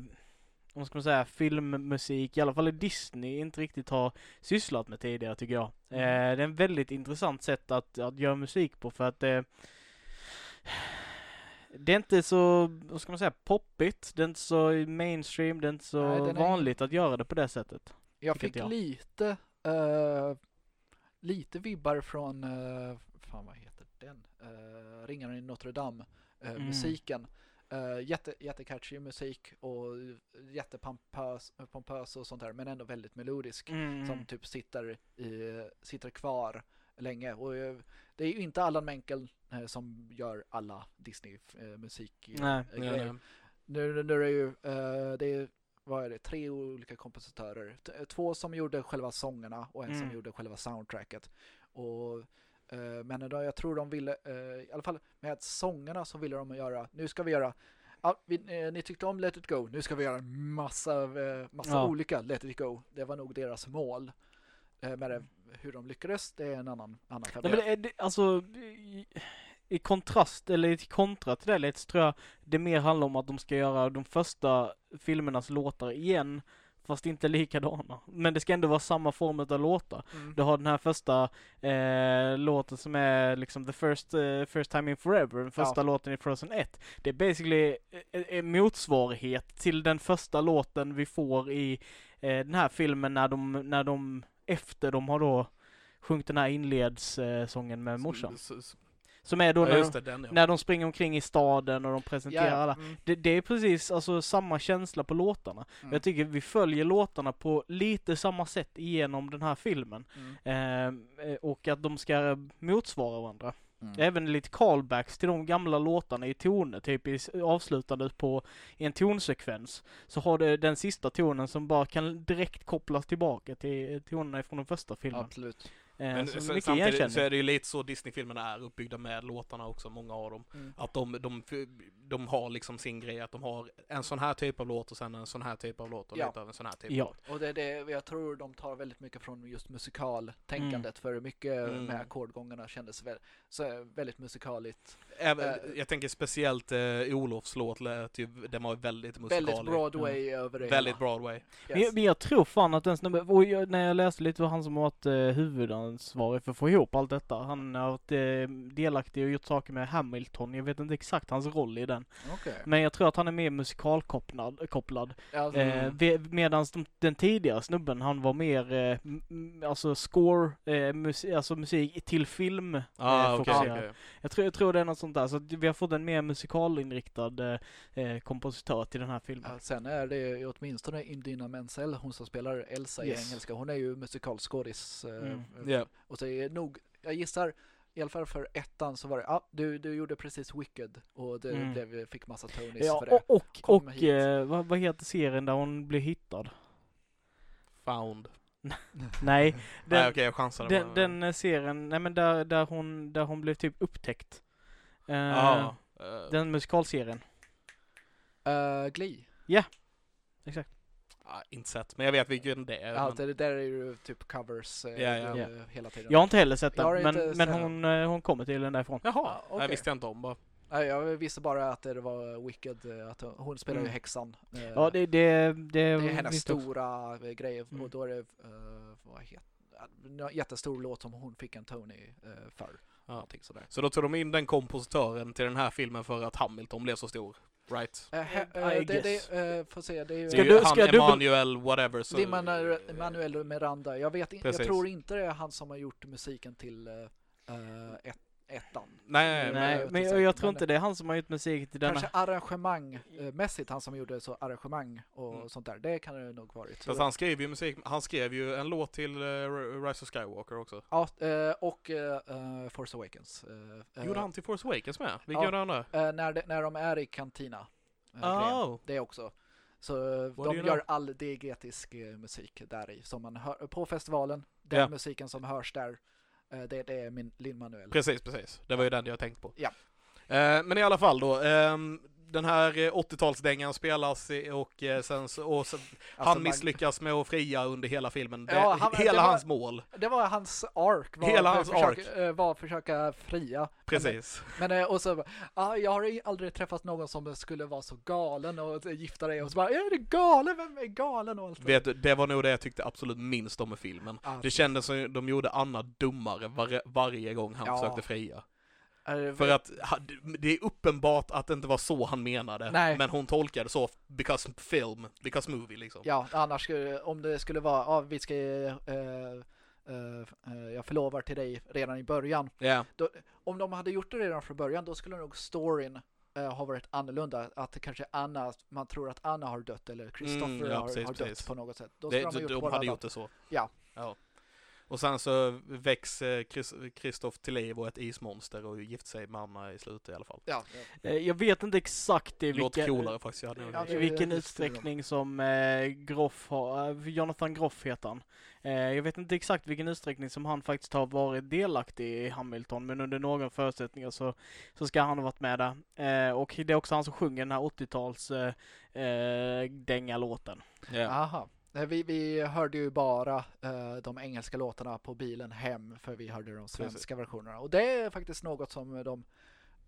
vad ska man säga, filmmusik, i alla fall i Disney, inte riktigt har sysslat med tidigare tycker jag. Eh, Mm. det är en väldigt intressant sätt att, att göra musik på för att eh, det är inte så, vad ska man säga, poppigt, det är inte så mainstream, det är inte så Nej, den är- vanligt att göra det på det sättet. Jag fick jag. lite, eh, lite vibbar från, uh, fan vad heter den? Uh, Ringaren i Notre Dame, eh, Mm. Uh, jätte, jättecatchy musik och jättepompös pompös och sånt där, men ändå väldigt melodisk. Mm. Som typ sitter, i, sitter kvar länge. Och eh, det är ju inte Allan Menkel eh, som gör alla Disney-musik. Nej. Nu, nu är det ju, eh, det är, vad är det, tre olika kompositörer. T- två som gjorde själva sångerna och en som Mm. gjorde själva soundtracket. Och, men då, jag tror de ville, eh, i alla fall med sångerna så ville de göra, nu ska vi göra Ja, vi, eh, ni tyckte om Let It Go, nu ska vi göra massa, eh, massa Ja. olika Let It Go. Det var nog deras mål. Eh, med det, hur de lyckades, det är en annan, annan. Nej, men det, alltså, i, i kontrast, eller i kontra till det lite, så tror jag det mer handlar om att de ska göra de första filmernas låtar igen, fast inte likadana. Men det ska ändå vara samma form av låtar. Mm. Du har den här första eh, låten som är liksom the first, eh, first time in forever, den första Ja. låten i Frozen 1. Det är basically en, en motsvarighet till den första låten vi får i eh, den här filmen när de, när de, efter de har då sjungit den här inledssången med morsan. S- s- Som är då Ja, när, det, den ja. när de springer omkring i staden och de presenterar Ja, alla. mm, Det, det är precis alltså samma känsla på låtarna. mm, Jag tycker vi följer låtarna på lite samma sätt igenom den här filmen. mm. Ehm, eh, och att de ska motsvara varandra. Mm. Även lite callbacks till de gamla låtarna i toner, typ i, s- avslutande på en tonsekvens. Så har det den sista tonen som bara kan direkt kopplas tillbaka till tonerna från den första filmen. Absolut. Eh, Men så samtidigt så igenkänning. är det ju lite så Disney-filmerna är uppbyggda med låtarna också, många av dem. Mm. Att de, de, de har liksom sin grej, att de har en sån här typ av låt och sen en sån här typ av låt och Ja. lite av en sån här typ Ja. av låt. Och det är det, jag tror de tar väldigt mycket från just musikaltänkandet för mycket Mm. med ackordgångarna kändes väl, så väldigt musikaligt. Även, Eh. jag tänker speciellt eh, Olofs låt lät ju, den var väldigt musikalisk. Väldigt Broadway över det Väldigt. Broadway. Men, Yes. jag, men jag tror fan att den snubben, när jag läste lite var han som varit eh, huvudansvarig för att få ihop allt detta. Han har varit eh, delaktig och gjort saker med Hamilton. Jag vet inte exakt hans roll i den. Okej. Men jag tror att han är mer musikalkopplad. Kopplad. Alltså, Eh, ve- medans de, den tidigare snubben, han var mer, eh, alltså score, eh, musik, alltså musik till film. eh, Ah, fokuserad. okej. Jag, tror, jag tror det är något sånt där. Så att vi har fått en mer musikalinriktad eh, kompositör till den här filmen. Ja, sen är det ju åtminstone Indina Menzel, hon som spelar Elsa Yes. i engelska, hon är ju musikalskådis. Mm. Ja. Och så är det nog, jag gissar, i alla fall för ettan så var det, ja du, du gjorde precis Wicked och det Mm. blev, fick massa Tonys Ja, för det. och, och, Kom och hit. eh, vad, vad heter serien där hon blir hittad? Found. Nej, Nej den, okej, jag chansade den, bara. den eh, serien, nej men där, där hon, där hon blev typ upptäckt. Eh, Ja. eh, Den musikalserien. Uh, Glee. Exakt. Ah, inte sett, men jag vet vilken det är. Ja, men- det där är ju typ covers eh, eh, Ja. hela tiden. Jag har inte heller sett den, men, men sett hon, eh, hon kommer till den därifrån. Jaha, Ja, det okej. visste jag inte om bara. Nej, jag visste bara att det var Wicked, eh, att hon spelar ju Mm. häxan. Eh, Ja, det, det, det, det är hennes också. stora eh, grej Mm. och då är det, uh, vad heter en jättestor låt som hon fick en Tony eh, för. Ja. Någonting sådär. Så då tog de in den kompositören till den här filmen för att Hamilton blev så stor. Right? Eh, he- I eh, det, guess. det, eh, får se, det är ju Ska du- han ska dubbel- Emanuel whatever. Så, det är Manu- Manuel Miranda. Jag, vet, in, jag tror inte det är han som har gjort musiken till eh, ett, ettan. Nej, Nej, men vet jag, jag tror men- inte det är han som har gjort musik till denna. Kanske arrangemangmässigt, han som gjorde så arrangemang och Mm. sånt där. Det kan det nog varit. Fast han skrev ju musik, han skrev ju en låt till uh, Rise of Skywalker också. Ja, eh, och eh, eh, Force Awakens. eh, eh, Gjorde han till Force Awakens med? Vilken Ja. gjorde han eh, när, de, när de är i kantina. eh. Oh. Det också. Så What de gör know? all diegetisk musik där i. Som man hör på festivalen. Den Ja. musiken som hörs där. Eh, det, det är min Lin-Manuel. Precis, precis. Det var ju den jag tänkte på. Ja. Eh, men i alla fall då. Den här eh, 80-talsdängan spelas i- och eh, sen så, och så, Alltså, han man- misslyckas med att fria under hela filmen. Det, Ja, han- hela det var- hans mål. Det var hans ark. Var Hela hans försök, eh, var att försöka fria. Precis. Men, eh, och så, ah, jag har aldrig träffat någon som skulle vara så galen och eh, gifta dig och så bara, är du galen? Vem är galen? Och allt. Vet du, det var nog det jag tyckte absolut minst om med filmen. Alltså, Det kändes som de gjorde Anna dummare var, varje gång han Ja. försökte fria. För att det är uppenbart att det inte var så han menade. Nej. Men hon tolkade så because film, because movie liksom. Ja, annars skulle, om det skulle vara, ja, vi ska, eh, eh, eh, jag förlovar till dig redan i början. Ja, Om de hade gjort det redan från början, då skulle nog storyn eh, ha varit annorlunda. Att det kanske Anna, man tror att Anna har dött eller Christopher Mm, ja, har, har dött precis. på något sätt. Då det, de, de, de hade annat. gjort det så. Ja. ja. Och sen så väcks eh, Kristoff till liv och ett ismonster och gift sig med Anna i slutet i alla fall. Ja, Eh, Jag vet inte exakt i vilken, coolare faktiskt. Jag Ja, i vilken utsträckning som eh, Groff har, eh, Jonathan Groff heter han. Eh, jag vet inte exakt vilken utsträckning som han faktiskt har varit delaktig i Hamilton, men under några förutsättningar så, så ska han ha varit med där. Eh, och det är också han som sjunger den här 80-tals eh, eh, dänga-låten. Ja. Aha. Nej, Vi, vi hörde ju bara eh, de engelska låtarna på bilen hem för vi hörde de svenska versionerna. Och det är faktiskt något som de,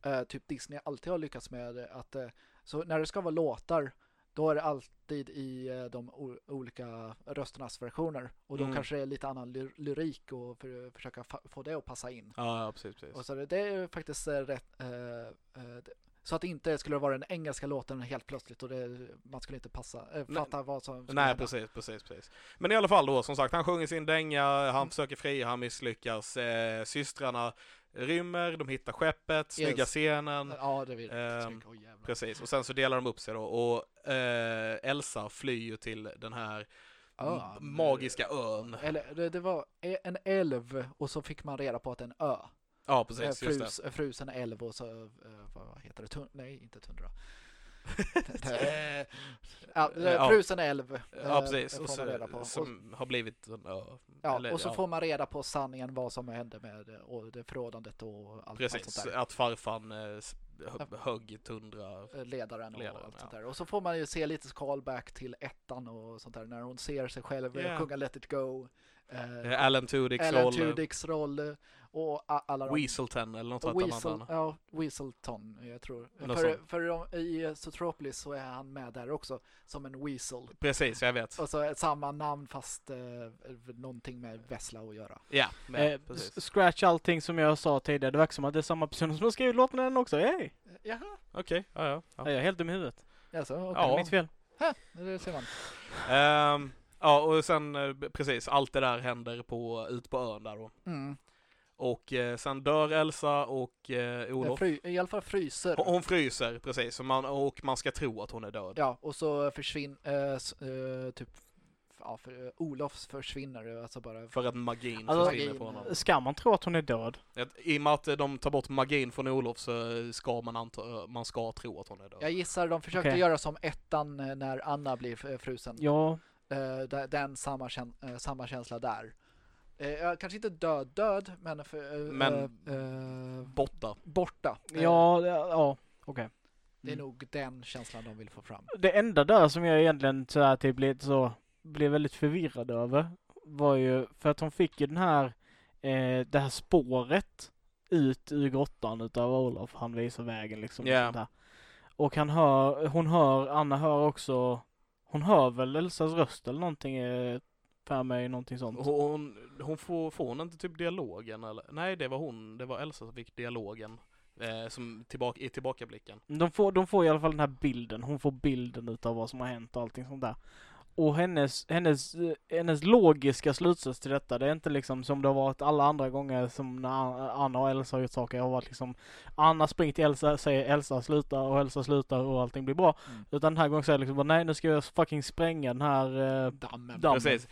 eh, typ Disney alltid har lyckats med. Att, eh, så när det ska vara låtar, då är det alltid i eh, de olika rösternas versioner. Och då Mm. kanske det är lite annan ly- lyrik och för, försöka få det att passa in. Ja, precis, precis. Och så det, det är faktiskt eh, rätt. Eh, eh, så att det inte skulle vara den engelska låten helt plötsligt och det, man skulle inte passa, eh, Nej. fatta vad som skulle Nej, hända. precis, precis, precis. Men i alla fall då, som sagt, han sjunger sin dänga, han Mm. försöker fria, han misslyckas. Eh, systrarna rymmer, de hittar skeppet, snygga Yes. scenen. Ja, det vill. Åh, jävlar. Precis, och sen så delar de upp sig då och eh, Elsa flyr ju till den här Ön. m- magiska ön. Eller det, det var e- en älv och så fick man reda på att det är en ö. Ja, eh, precis. Just frus, frusen älv och så, eh, vad heter det, Tun nej inte tundra. ja, Eh, ja. frusen älv Ja, eh, precis. Och man reda på. så, som har blivit. Ja, Eller, och så ja. får man reda på sanningen vad som hände med och det förrådandet och allt, allt Precis, sånt där. att farfan eh, högg tundra. Eh, Ledaren och Ledaren, allt sånt där. Och så får man ju se lite callback till ettan och sånt där när hon ser sig själv yeah. sjunga Let it go. Eh, Eh, Alan Tudyks Alan roll. Tudyks roll eh, och alla de... Weaselton eller något Weasel, där. ja, Weaselton, jag tror. Något För, sånt. för i Zootropolis så är han med där också, som en Weasel. Precis, jag vet. Och så samma namn fast eh, någonting med Vessla att göra. Ja, men, Eh, precis. scratch allting som jag sa tidigare, det verkar som att det är samma person som har skrivit låten den också, hey! Eh, Jaha, Okej, ja, ja. Ja. ja. Jag är helt dum i huvudet. alltså, okej. Är Ja. mitt fel. Ha, det ser man. Ehm, ja, och sen eh, precis, allt det där händer på, ut på ön där då. Mm. Och eh, sen dör Elsa och eh, Olof. fry, I alla fall fryser. Hon, hon fryser, precis. Och man, och man ska tro att hon är död. Ja, och så försvinner, eh, typ, ja, för, eh, Olofs försvinner alltså bara. För att magin Alltså- försvinner Magin, på honom. Ska man tro att hon är död? I och med att de tar bort magin från Olof så ska man anta, man ska tro att hon är död. Jag gissar de försökte Okej. göra som ettan eh, när Anna blir eh, frusen. Ja, Där- den samma, kän, eh, samma känsla där. Ja, kanske inte död död, men, för, Men- Borta. borta. Ja, det- ja, okej. Det är Mm. nog den känslan de vill få fram. Det enda där som jag egentligen så här typ lite så blev väldigt förvirrad över var ju för att hon fick ju den här eh, det här spåret ut ur grottan utav Olof. Han visar vägen liksom. och där. Och han hör, hon hör, Anna hör också, hon hör väl Elsas röst eller någonting eh, för mig, någonting sånt. Hon, hon får, får hon inte typ dialogen eller? Nej, det var hon, det var Elsa som fick dialogen. Eh, som tillbaka, i tillbakablicken. De får, de får i alla fall den här bilden. Hon får bilden utav vad som har hänt och allting sånt där. Och hennes, hennes, hennes logiska slutsats till detta, det är inte liksom som det har varit alla andra gånger som när Anna och Elsa har gjort saker. Det har varit liksom Anna springer till Elsa, säger Elsa slutar och Elsa slutar och allting blir bra. Mm. Utan den här gången säger liksom bara nej nu ska jag fucking spränga den här eh, Dammen. dammen. Precis.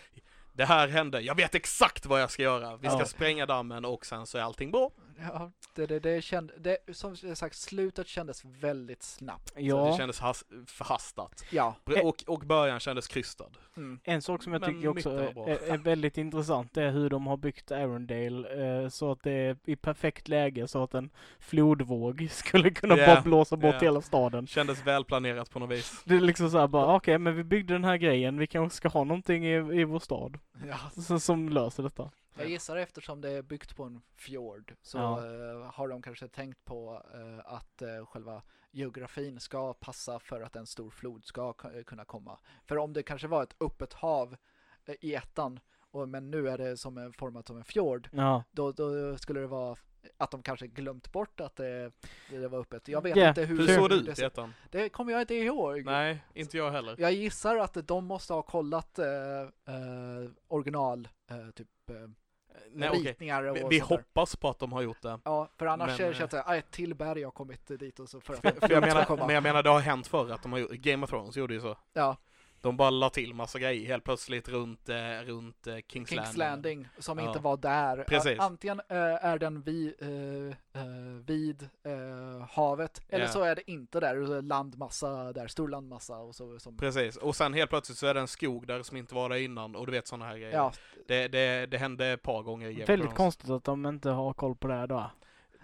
Det här hände, jag vet exakt vad jag ska göra. Vi ska Ja. spränga dammen och sen så är allting bra. Ja, det, det, det, kände, det som jag sagt, slutet kändes väldigt snabbt. Så Ja, det kändes has, förhastat. Ja. Och, och början kändes krystad. Mm. en sak som jag Men tycker också är, är, är väldigt intressant är hur de har byggt Arendale eh, så att det är i perfekt läge så att en flodvåg skulle kunna Ja, bara blåsa bort ja. hela staden. Kändes välplanerat på något vis. Det är liksom såhär bara, okej men vi byggde den här grejen, vi kanske ska ha någonting i, i vår stad Ja. som, som löser detta. Jag gissar eftersom det är byggt på en fjord så Ja. eh, har de kanske tänkt på eh, att eh, själva geografin ska passa för att en stor flod ska kunna komma. För om det kanske var ett öppet hav i ettan, och, men nu är det som en, format som en fjord, Ja. då, då skulle det vara att de kanske glömt bort att det, det var öppet. Jag vet Ja, inte hur, Hur såg det ut ettan? Det kommer jag inte ihåg. Nej, inte jag heller. Jag gissar att de måste ha kollat eh, eh, original, eh, typ eh, Nej, ritningar och Vi, vi sånt där. hoppas på att de har gjort det. Ja, för annars Men, känns eh, det att ah, ett till berg har kommit dit och så för att För jag menar, men jag menar det har hänt förr att de har gjort, Game of Thrones gjorde ju så. Ja, De bara la till massa grejer helt plötsligt runt, eh, runt eh, Kings, Kings Landing. Landing som Ja. inte var där. Precis. Antingen eh, är den vid, vid eh, havet eller Ja. så är det inte där, landmassa där, stor landmassa och så. Som, Precis, och sen helt plötsligt så är det en skog där som inte var där innan och du vet sådana här grejer. ja, Det, det, det hände ett par gånger Väldigt konstigt att de inte har koll på det här då.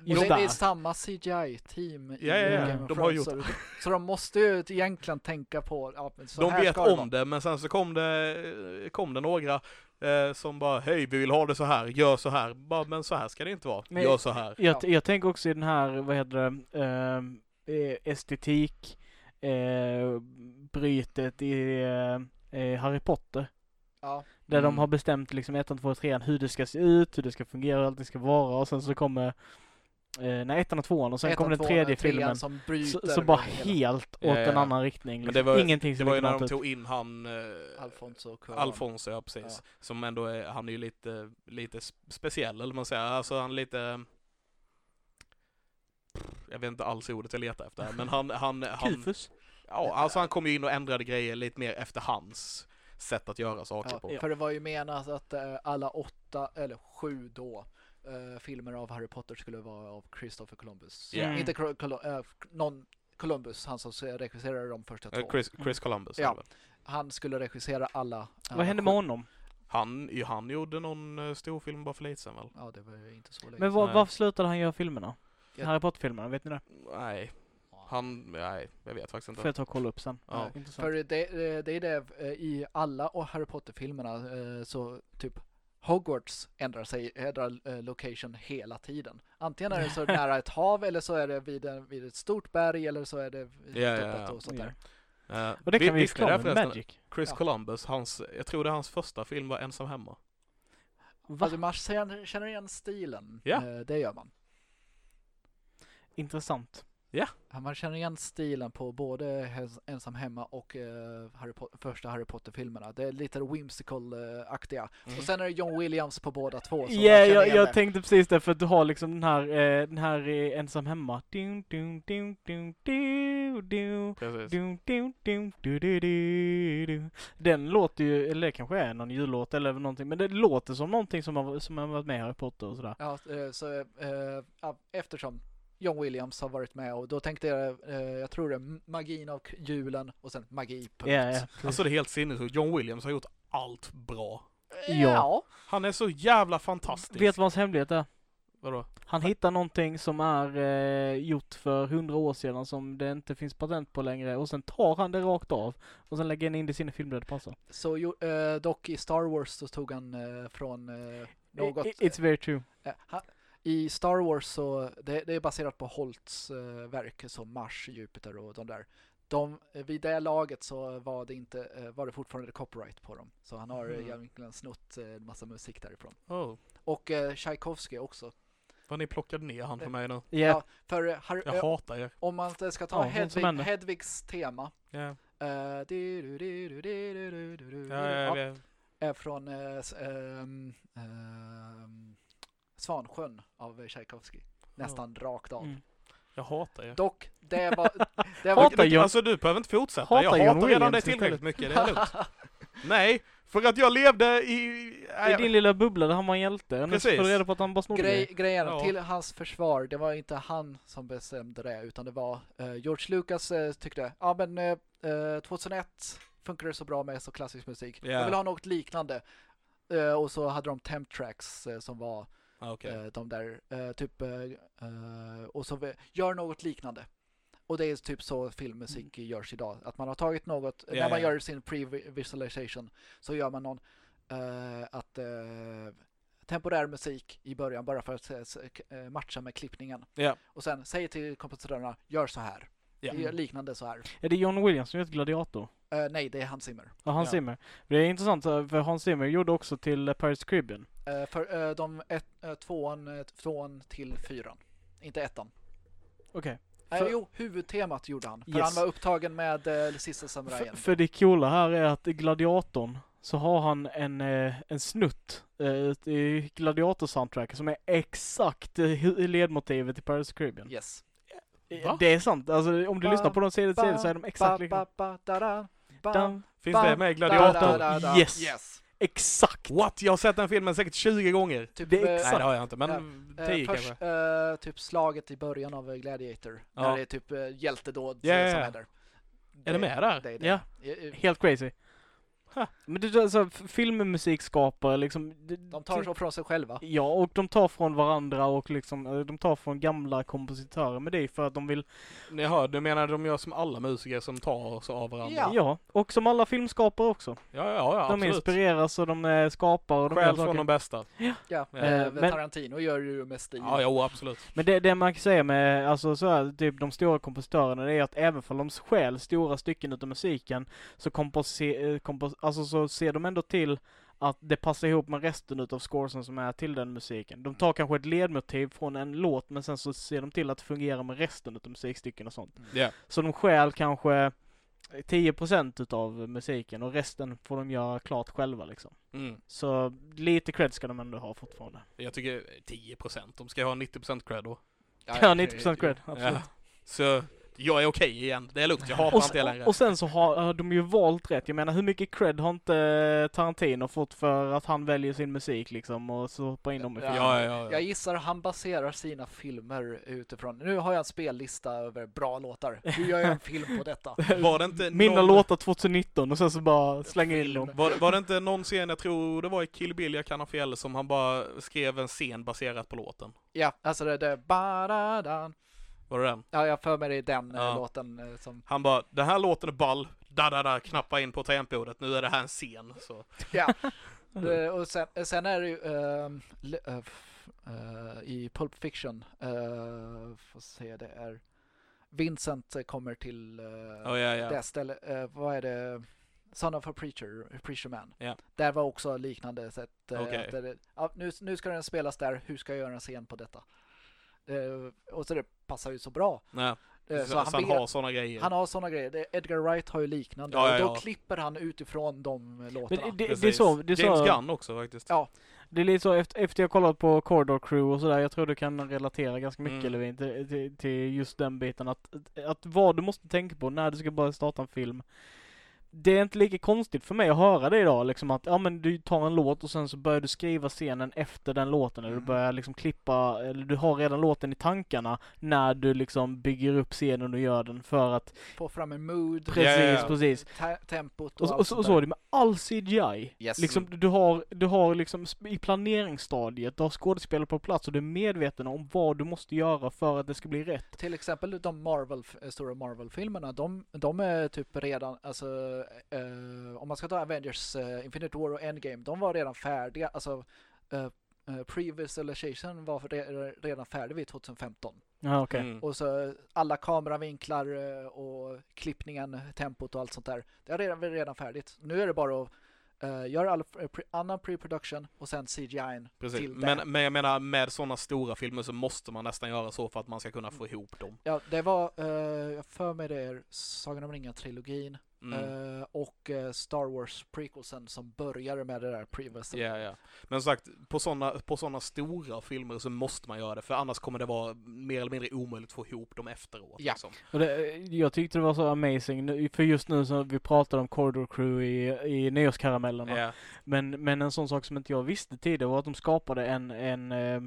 Och det, det är samma CGI-team i Ja, ja, ja. Game of De har Thrones. Så, så de måste ju egentligen tänka på, ja, men så De här vet ska om det, men sen så kom det, kom det några eh, som bara hej vi vill ha det så här, gör så här. Bara, men så här ska det inte vara, Men- gör så här. Jag, Ja. jag tänker också i den här, vad heter det, ehm, eh, estetik, eh, brytet i eh, eh, Harry Potter. Ja, Där de Mm. har bestämt liksom ettan, två och trean hur det ska se ut, hur det ska fungera, hur allt det ska vara och sen så kommer eh, nej, ettan och tvåan och sen ettan, kommer den tredje filmen. som Så, så bara hela- helt åt Ja, ja, en ja. annan riktning. Men Liksom. det var, Ingenting det som var ju när de tog in han eh, Alfonso Cuarón. Alfonso, ja precis. Som ändå är, han är ju lite, lite sp- speciell eller man säger. Alltså han är lite jag vet inte alls ordet jag letar efter, men han, han, han, Kufus. ja, alltså han kom ju in och ändrade grejer lite mer efter hans sätt att göra saker Ja, på. För det var ju menat att eh, alla åtta, eller sju då, eh, filmer av Harry Potter skulle vara av Christopher Columbus. Ja. Mm. Inte Col- Col- eh, någon Columbus, han som regisserade de första Eh, två. Chris, Chris Columbus. Ja. Han skulle regissera alla. Vad hände med honom? Han, han gjorde någon uh, stor film bara för lite sen väl? Ja, det var ju inte så länge Men var, varför slutade han göra filmerna? Ja. Harry Potter-filmerna, vet ni det? Nej, han, nej, jag vet faktiskt inte. Får jag ta och kolla upp sen. Ja. För det, det det är det i alla och Harry Potter-filmerna så typ Hogwarts ändrar sig, ändrar eh, location hela tiden. Antingen är det så nära ett hav eller så är det vid, en, vid ett stort berg eller så är det Ja, ja, ja. och sånt Ja. där. Eh, Och det vi- kan vi det förklara med? Magic. Chris Ja. Columbus, hans, jag tror det är hans första film var Ensam Hemma. Va? Alltså man känner, igen stilen, Ja. Eh, det gör man. Intressant. Ja, Man känner igen stilen på både Ensam Hemma och eh, Harry första Harry Potter-filmerna. Det är lite whimsical-aktiga. Mm. Och sen är det John Williams på båda två. Ja, känner jag, jag tänkte precis det för att du har liksom den här, eh, den här eh, ensam hemma. Dun, dun, dun, dun, du, du, Precis. dun, dun, dun, du, du, du, du. Den låter ju, eller det kanske är någon jullåt eller någonting, men det låter som någonting som har, som har varit med i Harry Potter och sådär. Ja, eh, så eh, ja, eftersom John Williams har varit med och då tänkte jag, eh, jag tror det är magin av julen och sen magi punkt. ja. Alltså det är helt sinnessjukt. John Williams har gjort allt bra. Eh, Ja. ja. Han är så jävla fantastisk. Vet du vad hans hemlighet är? Vadå? Han hittar någonting som är eh, gjort för hundra år sedan som det inte finns patent på längre och sen tar han det rakt av och sen lägger han in det i sina filmer där det passar. Så jo, eh, dock i Star Wars så tog han eh, från eh, något. It's very true. eh, ha, i Star Wars så det, det är baserat på Holts eh, verk som Mars, Jupiter och de där. De, vid det laget så var det, inte, eh, var det fortfarande copyright på dem. Så han har eh, mm. egentligen snott en massa musik därifrån. Oh. Och eh, Tchaikovsky också. Vad ni plockade ner han för mig nu. Yeah. Ja, för har, jag hatar er. Om man ska ta ja, Hedvig, Hedvigs tema. Yeah. Uh, du, du, du, ja, ja, ja, Är från uh, um, uh, Svansjön av Tchaikovsky. Nästan rakt av. Mm. jag hatar er. Dock, det var... Det var Hatar Du- John- Alltså du behöver inte fortsätta. Hatar jag John hatar redan dig tillräckligt mycket. Det är lugnt. Nej, för att jag levde i... I din lilla bubbla där han var en hjälte. Får Precis. du reda på att han bara snodde Grej, grejen Ja. till hans försvar, det var inte han som bestämde det, utan det var eh, George Lucas eh, tyckte, ja men eh, eh, 2001 funkar det så bra med så klassisk musik. Ja. Jag vill ha något liknande. Och så hade de temp tracks som var Ah, Okej. eh, de där, eh, typ, eh, och så gör något liknande. Och det är typ så filmmusik görs idag. Att man har tagit något, Mm. Ja, när man ja. gör sin pre-visualization så gör man någon eh, att eh, temporär musik i början bara för att matcha med klippningen. Ja. Och sen säger till kompositörerna, gör så här. Gör liknande så här. Är det John Williams som gjort Gladiator? Eh, nej, det är Hans Zimmer. Ja, Hans Ja. Zimmer. Det är intressant för Hans Zimmer gjorde också till Pirates Caribbean. Eh, för eh, de ett, eh, tvåan, tvåan till fyran. Inte ettan. Okej. Eh, För- jo, huvudtemat gjorde han. För Yes. han var upptagen med eh, Sista För, Samurajen. för det coola här är att i Gladiatorn så har han en, eh, en snutt eh, i Gladiator-soundtrack som är exakt ledmotivet till Pirates Caribbean. Yes. Va? Det är sant. Alltså om du Ba, lyssnar på de CD ba, så är de exakt lika. Ba, ba, da, da, ba, Dun, Finns det med i Gladiator? Yes. yes. Exakt! What? Jag har sett den filmen säkert 20 gånger. Typ, Det är eh, exakt. Nej det har jag inte, men Ja. 10 eh, kanske. först, eh, typ slaget i början av Gladiator. Ja. När det är typ eh, hjältedåd ja, som ja. händer. Är det med där? Det är det. Ja. Eh, Helt crazy. Men det är alltså f- filmmusikskapare liksom. det- De tar så från sig själva. Ja, och de tar från varandra och liksom, eh, de tar från gamla kompositörer. Men det är för att de vill, Ni hör, du menar de gör som alla musiker som tar så av varandra? Ja. och som alla filmskapare också. ja, ja, ja de absolut. inspireras och de eh, skapar och de Själv från de bästa. Ja. Ja. Eh, men- Tarantino gör ju med stil. Ja, jo absolut. Men det, det man kan säga med, alltså så här, typ de stora kompositörerna, det är att även för de stjäl stora stycken utav musiken, så kompose, eh, kompos, alltså så ser de ändå till att det passar ihop med resten utav scoresen som är till den musiken. De tar kanske ett ledmotiv från en låt, men sen så ser de till att det fungerar med resten utav musikstycken och sånt. Ja. Så de stjäl kanske 10% utav musiken och resten får de göra klart själva liksom. Mm. Så lite cred ska de ändå ha fortfarande. Jag tycker 10%, de ska ha 90% cred då. Ja, 90% cred, absolut. Ja. Så Jag är okej igen, det är lugnt, jag hatar Och, inte det längre. och sen så har har de ju valt rätt. Jag menar hur mycket cred har inte Tarantino fått för att han väljer sin musik liksom och så hoppar in dem i Ja. filmen. Ja, ja, ja. Jag gissar han baserar sina filmer utifrån. Nu har jag en spellista över bra låtar. Hur gör jag en film på detta? Var det inte Mina någon... låtar 2019 och sen så bara slänga in dem. Var, var det inte någon scen, jag tror det var i Kill Bill, jag kan ha fel, som han bara skrev en scen baserat på låten? Ja, alltså det är ba-da-dan. Var det den? Ja, jag för mig det är den eh, Ja. låten eh, som... Han bara, den här låten är ball, da da da, knappa in på tangentbordet, nu är det här en scen. Så. Ja. Eh, och sen, sen är det ju f- eh, i Pulp Fiction, uh, får se det är Vincent kommer till uh, Oh, ja, ja. det stället, vad är det? Son of a preacher, preacher man. Ja. Där var också liknande sätt. att det, ja, nu, nu ska den spelas där, hur ska jag göra en scen på detta? Eh, och så det passar ju så bra. Nej. Eh, Så, han, vet- har sådana grejer. han har sådana grejer. Edgar Wright har ju liknande. Ja, ja, och då ja. klipper han utifrån de låtarna. Men det, det är så, det är James så, Gunn också faktiskt. Ja. det är lite så efter, efter jag kollat på Corridor Crew och sådär, jag tror du kan relatera ganska mycket Mm. Levin till, till, till just den biten att, att vad du måste tänka på när du ska börja starta en film. Det är inte lika konstigt för mig att höra det idag liksom att, ja men du tar en låt och sen så börjar du skriva scenen efter den låten eller du Mm. börjar liksom klippa, eller du har redan låten i tankarna när du liksom bygger upp scenen och gör den för att, Få fram en mood, precis, ja, ja. precis. te- tempot och, Och, så- och, så- sånt och så är det med all CGI. Yes. Liksom, du har, du har liksom i planeringsstadiet, du har skådespelare på plats och du är medveten om vad du måste göra för att det ska bli rätt. Till exempel de Marvel, eh, stora Marvel-filmerna, de, de är typ redan, alltså om man ska ta Avengers, eh, Infinite War och Endgame, de var redan färdiga, alltså eh, eh, pre-visualization var re- redan färdig vid 2015. Ja, okej. Mm. Och så alla kameravinklar eh, och klippningen, tempot och allt sånt där. Det är redan, redan färdigt. Nu är det bara att uh, göra all, eh, pre, annan pre-production och sen CGI Precis. till det. Men, men jag menar, med sådana stora filmer så måste man nästan göra så för att man ska kunna få ihop dem. Ja, det var, eh, jag för mig det är Sagan om ringen-trilogin Mm. eh, och eh, Star Wars prequelsen som började med det där previous. Ja, ja. Men som sagt, på sådana på såna stora filmer så måste man göra det, för annars kommer det vara mer eller mindre omöjligt att få ihop dem efteråt. Ja. Liksom. Och det, jag tyckte det var så amazing, för just nu så vi pratade om Corridor Crew i, i Nyårskaramellerna. Men, men en sån sak som inte jag visste tidigare var att de skapade en, en eh,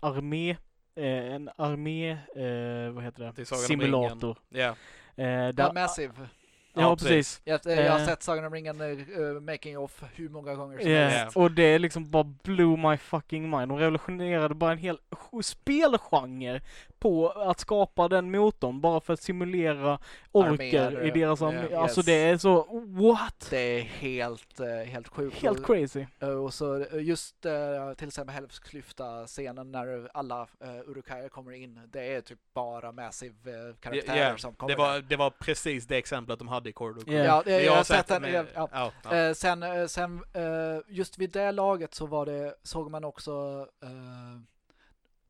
armé, eh, en armé, eh, vad heter det, om simulator. Ja. Eh, Ja, där, Massive. Ja, Ja, precis. Jag, eh, jag har Eh. sett Sagan om ringen uh, making of hur många gånger som Yes. helst. Och det liksom bara blew my fucking mind. De revolutionerade bara en hel spelgenre på att skapa den motorn bara för att simulera orker i deras armé. yes. Alltså det är så, what? Det är helt, helt sjukt. Helt Och- crazy. Och så just till exempel Helvetsklyfta-scenen när alla uh, Urukai kommer in. Det är typ bara Massive uh, karaktärer Ja, som kommer Det var, det var precis det exemplet de hade i Corridor Crew. Ja. Ja, det, jag har sett den. med- ja, ja. ja. Eh, sen eh, sen eh, just vid det laget så var det, såg man också eh,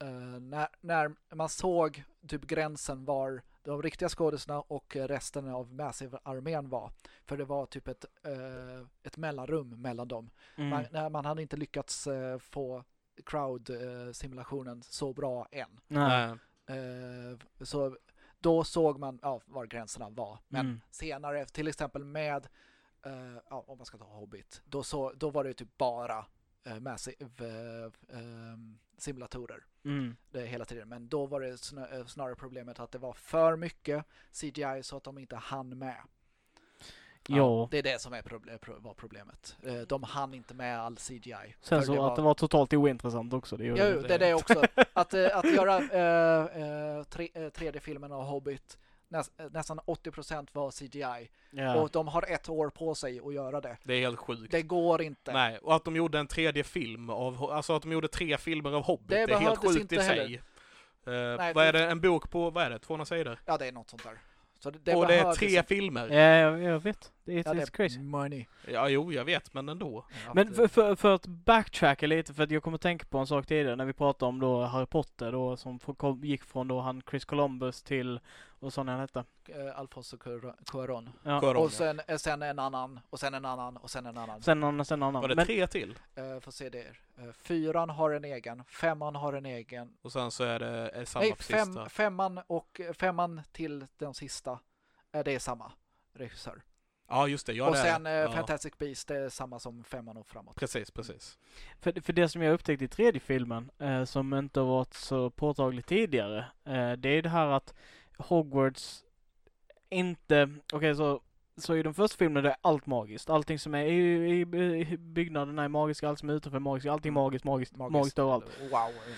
eh, när, när man såg typ gränsen var de riktiga skådespelarna och resten av Massive-armén var. För det var typ ett, eh, ett mellanrum mellan dem. Mm. Man, man hade inte lyckats eh, få crowd-simulationen så bra än. Nej. Nej. Eh, så då såg man ja, var gränserna var. Men Mm. senare, till exempel med, eh, ja, om man ska ta Hobbit, då, så, då var det typ bara uh, Massive eh, ehm, simulatorer Mm. det hela tiden. Men då var det eh, snarare problemet att det var för mycket CGI så att de inte hann med. Ja. Det är det som är proble- pro- var problemet. Eh, De hann inte med all CGI. Sen För så det att det var totalt ointressant också. Det Jo, det. det är det också. Att, eh, att göra eh, tre, eh, 3D-filmen av Hobbit, näs, nästan 80% var CGI. Ja. Och de har ett år på sig att göra det. Det är helt sjukt. Det går inte. Nej, och att de gjorde en tredje film av, alltså att de gjorde tre filmer av Hobbit, Det det, är helt sjukt inte i sig. Eh, Nej, vad är det- det, en bok på, vad är det, 200 sidor? Ja, det är något sånt där. Så det, det och det är tre filmer. Ja, jag, jag vet. Det är, Ja, det crazy. money. Ja, jo, jag vet, men ändå. Ja, Men för, för, för att backtracka lite, för att jag kommer tänka på en sak tidigare när vi pratade om då Harry Potter då som kom, gick från då han Chris Columbus till, vad sa ni han hette? eh, Alfonso Cuar- Cuarón. Ja. Och sen, eh, sen en annan, och sen en annan, och sen en annan. Sen någon, sen någon Var annan. det Men, tre till? Får se det. Uh, fyran har en egen, femman har en egen. Och sen så är det är samma Nej, fem, sista. femman och femman till den sista. Uh, det är samma regissör. Ja, just det. Ja, och det sen det. ja. Fantastic Beast, det är samma som femman och framåt. Precis, precis. för, för det som jag upptäckte i tredje filmen, eh, som inte har varit så påtagligt tidigare, eh, det är det här att Hogwarts inte, okej så så i den första filmen det är allt magiskt. Allting som är i, i, byggnaderna är magiska, allt som är utanför är magiskt. Allting är magiskt, magiskt, magiskt, överallt. Wow,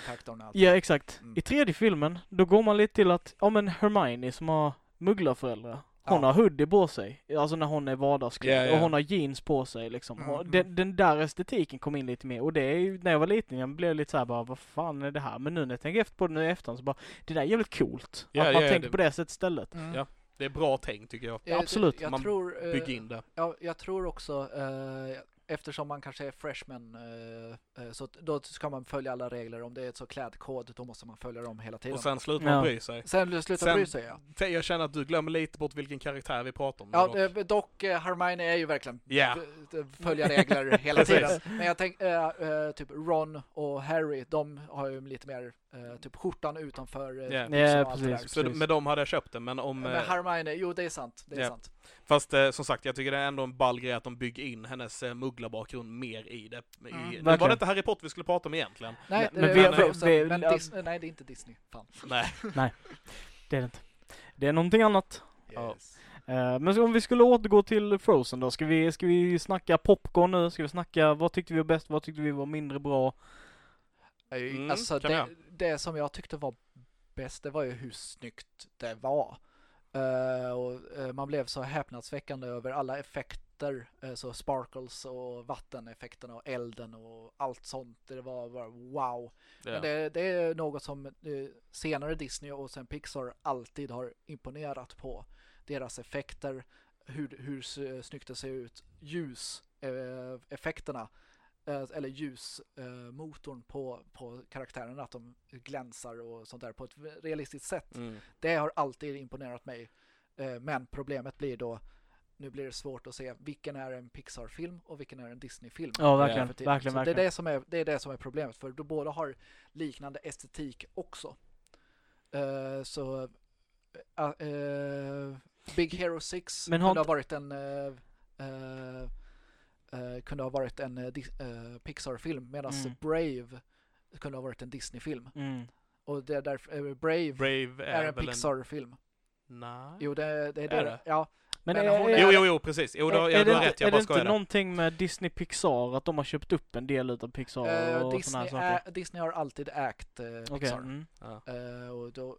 faktorn allt. Ja, exakt. Mm. I tredje filmen, då går man lite till att, ja men Hermione som har mugglarföräldrar, hon Ja. har hoodie på sig, alltså när hon är vardagsklädd, Ja, ja. och hon har jeans på sig liksom. Mm, mm. Den, den där estetiken kom in lite mer, och det är ju, när jag var liten, jag blev lite såhär bara, vad fan är det här? Men nu när jag tänker efter på det nu i efterhand så bara, det där är jävligt coolt. Ja, att man tänker det- på det sättet istället. Mm. Ja. Det är bra tänkt tycker jag. Eh, absolut. Jag Man tror, eh, Bygg in det. Ja, jag tror också, eh, eftersom man kanske är freshman, eh, eh, så då ska man följa alla regler. Om det är ett så klädkod, då måste man följa dem hela tiden. Och sen slutar man Ja. bry sig. Sen slutar Sen- bry sig, ja. Jag känner att du glömmer lite bort vilken karaktär vi pratar om. Ja, dock. dock, dock eh, Hermione är ju verkligen Ja. d- följa regler hela tiden. Men jag tänker, äh, typ Ron och Harry, de har ju lite mer, äh, typ skjortan utanför. Ja. Ja, och allt det precis. Så med dem hade jag köpt den, men om... Men eh, Hermione, jo det är sant. Det är Ja. sant. Fast eh, som sagt, jag tycker det är ändå en ball grej att de bygger in hennes eh, mugglarbakgrund mer i det. I, Mm. nu var det inte Harry Potter vi skulle prata om egentligen. Nej, Men det vi- är vi- Frozen, vi- men ja. Disney, nej det är inte Disney. Fan. Nej. Det är det inte. Det är någonting annat. Ja. Yes. Eh, men om vi skulle återgå till Frozen då, ska vi, ska vi snacka popcorn nu? Ska vi snacka, vad tyckte vi var bäst, vad tyckte vi var mindre bra? Eh, Mm, alltså det. Det som jag tyckte var bäst, det var ju hur snyggt det var. Eh, och eh, man blev så häpnadsväckande över alla effekter, eh, så sparkles och vatteneffekterna och elden och allt sånt. Det var bara wow. Ja. Men det, det är något som senare Disney och sen Pixar alltid har imponerat på. Deras effekter, hur, hur snyggt det ser ut, ljuseffekterna. Effekterna eller ljusmotorn på, på karaktärerna, att de glänsar och sånt där på ett realistiskt sätt. Mm. Det har alltid imponerat mig. Eh, Men problemet blir då, nu blir det svårt att se vilken är en Pixar-film och vilken är en Disney-film. Ja, verkligen, verkligen, Så verkligen. Det, är det, som är, det är det som är problemet, för då båda har liknande estetik också. Eh, så eh, eh, Big Hero 6 Men har kunde ha inte- varit en eh, kunde ha varit en eh, eh, Pixar-film medan Mm. Brave kunde ha varit en Disney-film. Mm. Och det är därför eh, Brave, Brave är är, en Pixar-film. en... Nej. Jo, det, det är det. Är det? Ja, Men, Men är, hon är, Jo, jo, jo, precis. Jo, har- är, ja, är du har rätt. Jag är det bara inte någonting med Disney Pixar, att de har köpt upp en del utav Pixar eh, och Disney, här saker? är, Disney har alltid ägt Okej, Pixar. mm. Ja. Eh, och, då,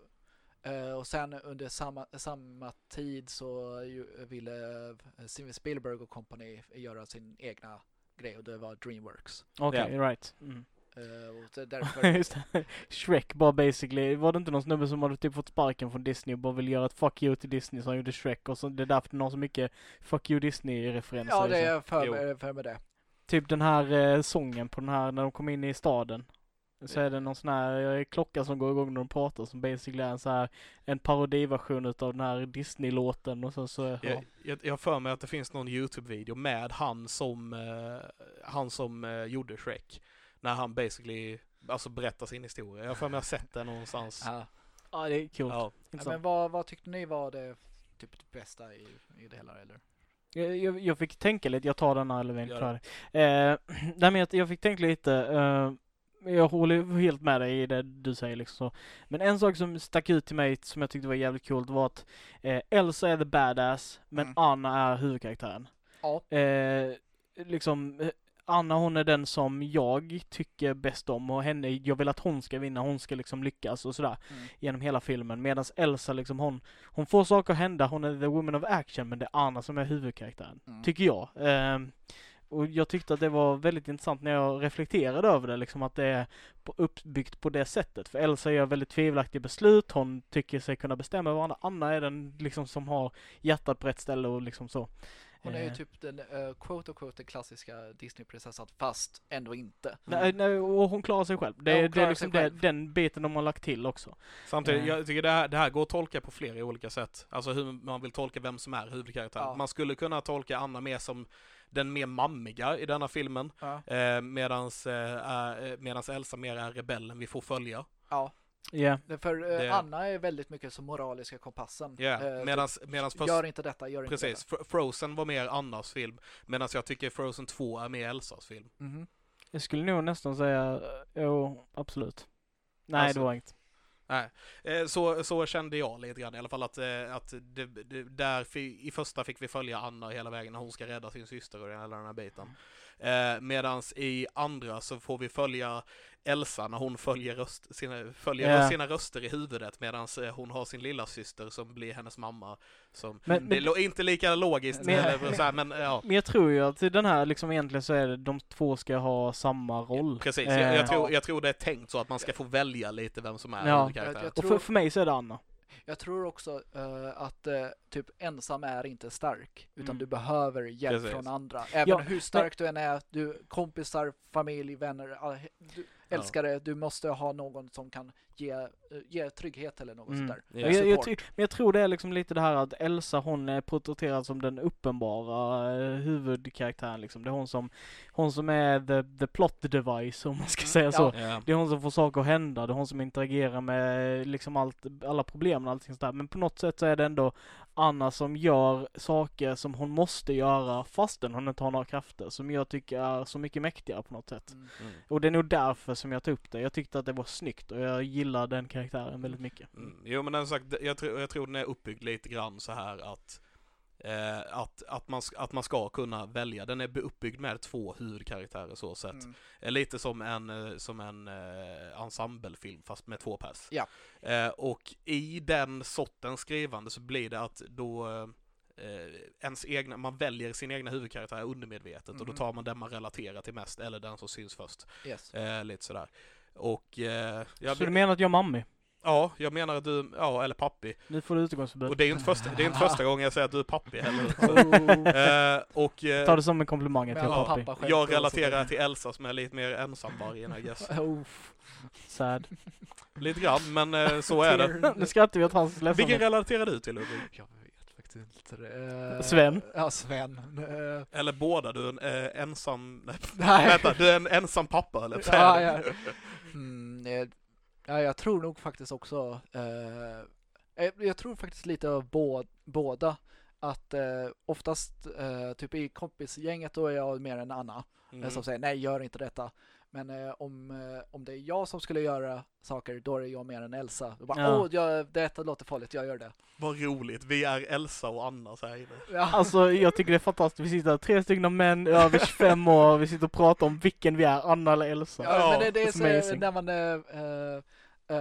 och sen under samma, samma tid så ju, ville eh, Steven Spielberg och company göra sin egna grej och det var Dreamworks. Okej, right. Mm. Eh, och därför, Just det. Shrek bara basically, var det inte någon snubbe som hade typ fått sparken från Disney och bara ville göra ett fuck you till Disney så han gjorde Shrek och så det är därför det har så mycket fuck you Disney-referenser. ja det liksom. är för, Jo. mig- för mig det. Typ den här eh, sången på den här, när de kom in i staden. Så är det någon sån här klocka som går igång när de pratar som basically är en så här en parodiversion utav den här Disney-låten och så så, ja. Jag, jag, för mig att det finns någon YouTube-video med han som, eh, han som eh, gjorde Shrek. När han basically, alltså berättar sin historia. Jag har för mig att jag sett det någonstans. Ja. Ja det är coolt. Ja. Intressant. Men vad, vad tyckte ni var det typ det bästa i, i det hela eller? Jag, jag, jag fick tänka lite, jag tar den här Levin dig. Eh, nej men jag, jag fick tänka lite, eh, jag håller helt med dig i det du säger liksom så. Men en sak som stack ut till mig som jag tyckte var jävligt coolt var att eh, Elsa är the badass, men Mm. Anna är huvudkaraktären. Ja. Eh, liksom, eh, Anna hon är den som jag tycker bäst om och henne, jag vill att hon ska vinna, hon ska liksom lyckas och sådär Mm. genom hela filmen. Medan Elsa liksom hon, hon får saker att hända, hon är the woman of action men det är Anna som är huvudkaraktären. Mm. Tycker jag. Ehm, och jag tyckte att det var väldigt intressant när jag reflekterade över det, liksom att det är uppbyggt på det sättet. För Elsa gör väldigt tvivelaktiga beslut, hon tycker sig kunna bestämma över andra. Anna är den liksom som har hjärtat på rätt ställe och liksom så. Hon är ju Eh. typ den, uh, quote och quote den klassiska Disney-prinsessan fast ändå inte. Nej, nej, och hon klarar sig själv. Det, Ja, hon det är liksom det, den biten de har lagt till också. Samtidigt, Eh. jag tycker det här, det här går att tolka på flera olika sätt. Alltså hur man vill tolka vem som är huvudkaraktär. Ja. Man skulle kunna tolka Anna mer som den mer mammiga i denna filmen. Ja. Eh, medans, eh, medans Elsa mer är rebellen vi får följa. ja. Det- För eh, Det- Anna är väldigt mycket som moraliska kompassen. Ja, Eh, medans, medans först, Gör inte detta, gör inte precis, Fro- Frozen var mer Annas film. Medan jag tycker Frozen 2 är mer Elsas film. detta. Mhm. Jag skulle nog nästan säga, eh, jo, absolut. Nej, Alltså- det var inget. Nej, eh, så, så kände jag lite grann i alla fall att, eh, att det, det, där i första fick vi följa Anna hela vägen när hon ska rädda sin syster och hela den här biten. Eh, medans i andra så får vi följa Elsa när hon följer, röst, sina, följer Ja. sina röster i huvudet medans eh, hon har sin lilla syster som blir hennes mamma. Som, Men- det är inte lika logiskt, Men- eller så här, men ja. Men jag tror ju att den här liksom egentligen så är det de två ska ha samma roll. Precis, Eh, jag, jag, tror, Ja. jag tror det är tänkt så att man ska få välja lite vem som är Ja. Jag- Och tror- för, för mig så är det Anna. Jag tror också eh, att eh, typ ensam är inte stark, utan Mm. du behöver hjälp Precis. från andra. Även Ja, hur stark du än är, du kompisar, familj, vänner, all- du älskar det, du måste ha någon som kan ge, eh, ge trygghet eller något Mm. sånt där. Ja. Jag, jag, men jag tror det är liksom lite det här att Elsa hon är porträtterad som den uppenbara eh, huvudkaraktären liksom. Det är hon som, hon som är the, the plot device om man ska säga så. Ja. Det är hon som får saker att hända, det är hon som interagerar med liksom allt, alla problem och allting sånt där. Men på något sätt så är det ändå Anna som gör saker som hon måste göra fastän hon inte har några krafter. Som jag tycker är så mycket mäktigare på något sätt. Mm. Mm. Och det är nog därför som jag tog upp det. Jag tyckte att det var snyggt och jag gillar den karaktären väldigt mycket. Mm. Jo men den sagt, jag, tror, jag tror den är uppbyggd lite grann så här att eh, att, att, man, att man ska kunna välja. Den är uppbyggd med två huvudkaraktärer så sett. Mm. Eh, Lite som en, eh, som en eh, ensemblefilm fast med två pers. Ja. Eh, och i den sortens skrivande så blir det att då eh, ens egna, man väljer sin egna huvudkaraktär undermedvetet och då Mhm. tar man den man relaterar till mest eller den som syns först. Yes. Eh, lite sådär. Och eh, jag, Så du menar att jag är mammi? Ja, jag menar att du, ja eller pappi. Nu får du utegångsförbud. Och det är ju inte första, det är inte första gången jag säger att du är pappi heller. Eh, och eh, Ta det som en komplimang att jag är pappi. pappa själv jag relaterar till Elsa som är lite mer ensamvargen I guess. Sad. Lite grann, men eh, så är det. nu skrattar vi åt hans Vilken ledsamhet. relaterar du till Ludvig? Jag vet faktiskt inte det. Sven? Ja, Sven. Eller båda, du är en ensam... Nej, vänta, du är en ensam pappa eller? Ja, ja. Mm, ja, jag tror nog faktiskt också, eh, eh, jag tror faktiskt lite av bå, båda. Att eh, oftast, eh, typ i kompisgänget, då är jag mer än Anna. eh, Mm. Som säger nej, gör inte detta. Men eh, om, eh, om det är jag som skulle göra saker, då är jag mer än Elsa. Då bara, Ja. Åh, jag, detta låter farligt, jag gör det. Vad roligt, vi är Elsa och Anna så här inne. Ja. Alltså jag tycker det är fantastiskt. Vi sitter här, tre stycken män över 25 år. Vi sitter och pratar om vilken vi är, Anna eller Elsa. Ja, Ja, men det, det är så amazing. när man äh,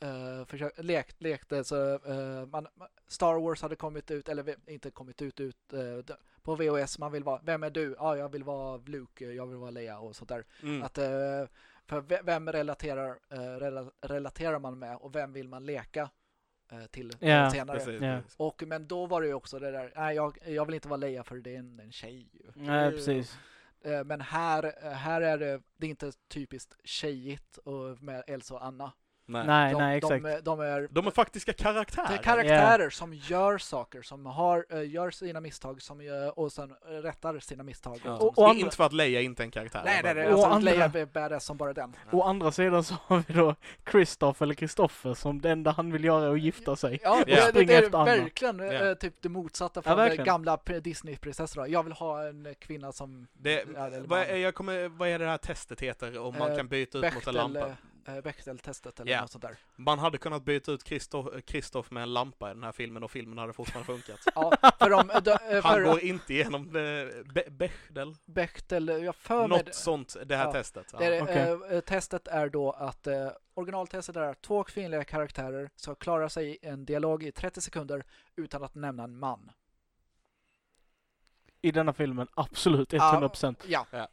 äh, äh, försök, lekt, lekte så äh, man, Star Wars hade kommit ut, eller inte kommit ut, ut på VHS, man vill vara, vem är du? Ja, jag vill vara Luke, jag vill vara Leia och sånt där. Mm. Att, för ve- vem relaterar, rela, relaterar man med och vem vill man leka till Ja, senare? Precis, Ja. precis. Och, men då var det ju också det där, nej jag, jag vill inte vara Leia för det är en, en tjej. Nej precis. Eh, Men här, eh, här är det, det är inte typiskt tjejigt och med Elsa och Anna. Nej. Nej, de, nej exakt. De, är- de är De är faktiska det karaktärer. är karaktärer som gör saker, som har, eh, gör sina misstag som, gör- och sen eh, rättar sina misstag. Ja. Och- och Det är andra- inte för att Leia inte är en karaktär. Nej, nej, nej. Och Alltså, andra- Leia är badass som bara den. Å andra sidan så har vi då Kristoff eller Kristoffer som det enda han vill göra är att gifta sig. Ja, Ja. det, det, det är verkligen eh, Ja. typ det motsatta Ja, från verkligen. gamla Disney-prinsessorna. Jag vill ha en eh, kvinna som... Det, Ja, eller vad, är, jag kommer, vad är det här testet heter om man Eh, kan byta ut mot en Bechtel, lampa? Eh, Bechdel-testet eller Ja. något sånt där. Man hade kunnat byta ut Kristoff Kristoff med en lampa i den här filmen och filmen hade fortfarande funkat. Ja, för de, de, eh, Han för går inte igenom eh, Be Bechdel, Bechtel, jag för mig... något sånt, det här Ja. testet. Ja. Det är, Okej. eh, testet är då att eh, originaltestet är att två kvinnliga karaktärer ska klara sig i en dialog i 30 sekunder utan att nämna en man. I denna filmen, absolut 100%. Ja. Ja.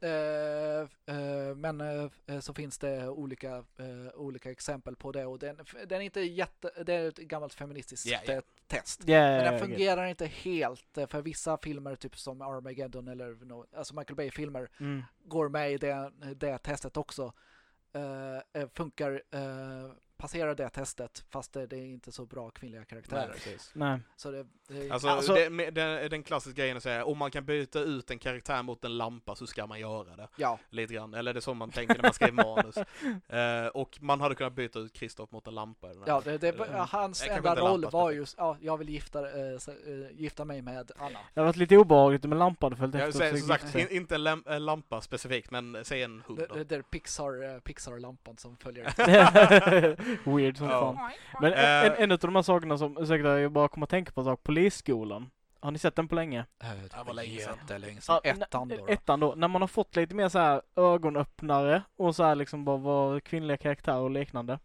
Eh, eh, men eh, så finns det olika, eh, olika exempel på det och den, den är inte jätte, det är ett gammalt feministiskt ja. eh, test. Yeah, Men den fungerar inte helt för vissa filmer typ som Armageddon eller no, alltså Michael Bay-filmer Mm. går med i det, det testet också. Funkar, eh, passerar det testet fast det, det är inte så bra kvinnliga karaktärer. Nej, precis. Nej. Så det, det Alltså, Alltså- det, med- den, den klassiska grejen att säga om man kan byta ut en karaktär mot en lampa så ska man göra det. ja, Lite grann, eller det är så man tänker när man skriver manus. Eh, och man hade kunnat byta ut Kristoff mot en lampa. ja det, det, Eh, hans enda roll lampa var just, ja, jag vill gifta, eh, gifta mig med Anna. Det har varit lite obehagligt med lampan hade följt Jag efter. säger så som sagt, det. in, inte en lampa specifikt, men säg en hund Det, det, det är Pixar, Pixar-lampan som följer. Weird som Ja. fan. Men Eh. en, en av de här sakerna som, ursäkta jag bara kommer att tänka på en sak, Polisskolan. Har ni sett den på länge? Det var länge sedan. Jättelänge sedan. Ja, Ettan då. då. Ettan då, när man har fått lite mer så här ögonöppnare och så här liksom bara vara kvinnliga karaktärer och liknande.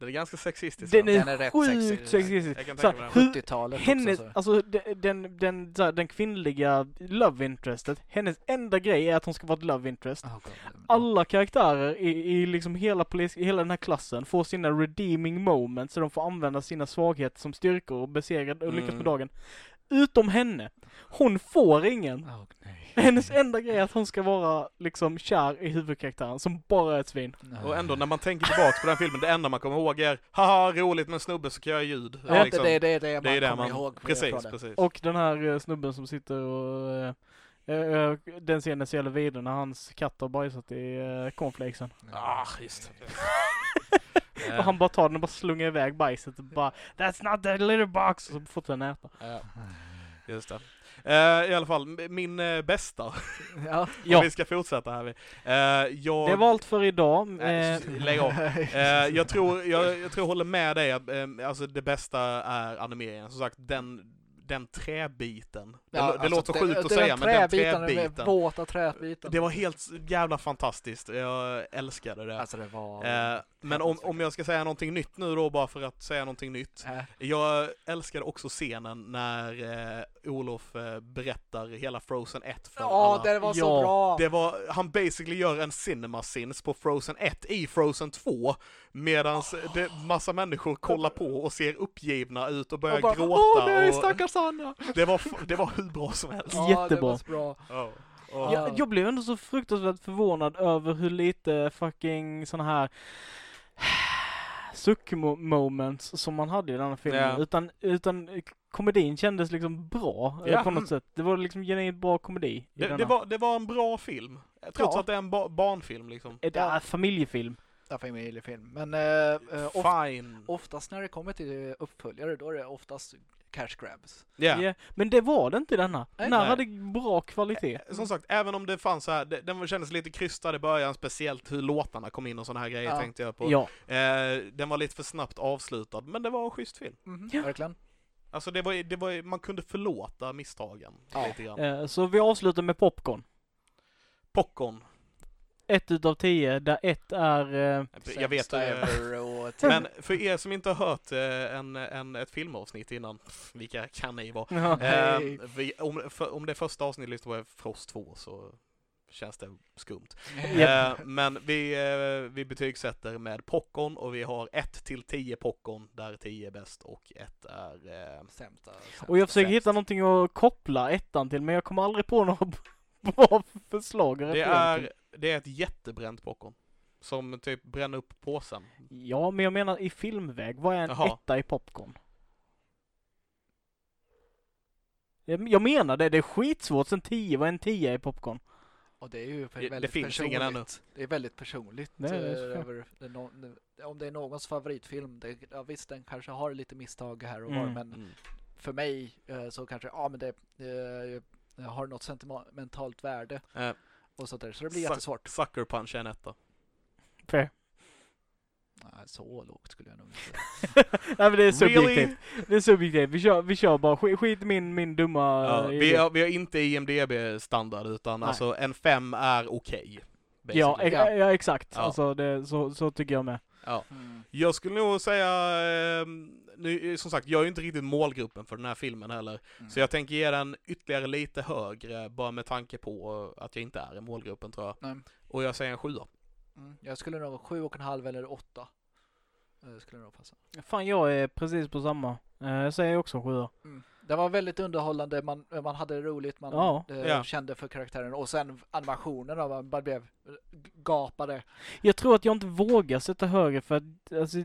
Den är ganska sexistisk. Den va? är, Den är rätt sjukt sexistisk. Jag kan tänka mig hur, 70-talet hennes, också. Så. alltså den, den, den, här, den kvinnliga love interestet, hennes enda grej är att hon ska vara ett love interest. Oh. Alla karaktärer i, i liksom hela polis, i hela den här klassen får sina redeeming moments så de får använda sina svagheter som styrkor och besegra och lyckas Mm. med dagen. Utom henne. Hon får ingen. Oh, nej. Hennes enda grej är att hon ska vara liksom kär i huvudkaraktären som bara är ett svin. Och ändå när man tänker tillbaks på den filmen, det enda man kommer ihåg är haha roligt med en snubbe som kan göra ljud. Ja, liksom, det, det, det är det man det är det kommer man, ihåg. precis, precis. Och den här eh, snubben som sitter och eh, eh, den scenen så jävla vidrig när hans katt har bajsat i cornflakesen. Ah, just det. Och han bara tar den och bara slungar iväg bajset och bara That's not the litter box! Och så fortsätter den äta. Ja, just det. Eh, I alla fall, min eh, bästa, Ja. om vi ska fortsätta här. Uh, jag... det var allt för idag. Nej, Eh, lägg av. Eh, jag, tror, jag, jag tror jag håller med dig, eh, alltså det bästa är animeringen. Som sagt, den, den träbiten. Det, Ja, det alltså, låter sjukt att säga, men den träbiten, Den våta träbiten. Det var helt jävla fantastiskt. Jag älskade det. Alltså det var... Eh, men om, om jag ska säga någonting nytt nu då, bara för att säga någonting nytt. Äh, Jag älskade också scenen när eh, Olof eh, berättar hela Frozen 1 för Ja, alla. det var så Ja, bra! Det var, han basically gör en cinema sins på Frozen 1 i Frozen 2 medan det massa människor kollar på och ser uppgivna ut och börjar Och bara, gråta. Åh nej, stackars Anna! det, var, det var hur bra som helst. Ja, det Jättebra. var så bra. Ja. Ja. jag, jag blev ändå så fruktansvärt förvånad över hur lite fucking såna här suck-moments som man hade i den här filmen. Ja. Utan, utan komedin kändes liksom bra eh, Ja. på något sätt. Det var liksom genuint bra komedi Det, det, var, det var en bra film. Trots Ja. att det är en ba- barnfilm liksom. Ett äh, familjefilm. Ja, familjefilm. Men eh, eh, of, Fine. oftast när det kommer till uppföljare, då är det oftast cash grabs. Ja. Ja, men det var det inte denna. Den här hade bra kvalitet. Som sagt, även om det fanns så här, det, den kändes lite krystad i början, speciellt hur låtarna kom in och sådana här grejer Ja. tänkte jag på. Ja, Eh, den var lite för snabbt avslutad, men det var en schysst film. Mhm, Ja. Verkligen. Alltså det var, det var, man kunde förlåta misstagen Ja. lite grann. eh, så vi avslutar med popcorn. Popcorn. Ett utav tio, där ett är... Eh, Jag vet eh, och Men för er som inte har hört eh, en, en, ett filmavsnitt innan, vilka kan ni vara? Eh, Nej. vi, om, för, om det första avsnittet lyssnar på Frost 2 så känns det skumt. Japp. Eh, men vi, eh, vi betygsätter med popcorn och vi har 1 till 10 popcorn där 10 är bäst och 1 är eh, Sämsta, och jag försöker sämst. hitta någonting att koppla ettan till, men jag kommer aldrig på några bra förslag. det, är, det är ett jättebränt popcorn. Som typ bränner upp påsen. Ja, men jag menar i filmväg. Vad är en Jaha. etta i popcorn? Jag menar det, det är skitsvårt sen 10, vad är en 10 i popcorn? Och det är ju Det- det väldigt finns personligt. ingen ännu. Det är väldigt personligt. Nej, det eh, över det det- om det är någons favoritfilm, det, ja, visst den kanske har lite misstag här och var, Mm. men Mm. för mig eh, så kanske, ja men det eh, har något sentimentalt värde Eh, och sånt där, så det blir jättesvårt. Sucker Punch är en etta. Fair. Nej, så lågt skulle jag nog inte säga. Nej men det är subjektivt. Really? Det är subjektivt. Vi kör, vi kör bara. Skit, skit i min, min dumma Ja, eh, vi, har, vi har inte IMDB-standard utan Nej. alltså en 5 är okej. ja, basically. e- ja, exakt. Ja. Alltså det, så, så tycker jag med. Ja. Mm. Jag skulle nog säga, eh, nu, som sagt, jag är ju inte riktigt målgruppen för den här filmen heller. Mm. Så jag tänker ge den ytterligare lite högre, bara med tanke på att jag inte är i målgruppen tror jag. Nej. Och jag säger en sjua. Mm. Jag skulle nog sju och en halv eller åtta. Eh, skulle nog passa. Fan jag är precis på samma. Eh, Jag säger också sjua. Mm. Det var väldigt underhållande, man, man hade det roligt, man Ja. eh, Ja. kände för karaktären och sen animationerna, man bara blev gapade. Jag tror att jag inte vågar sätta högre för att alltså,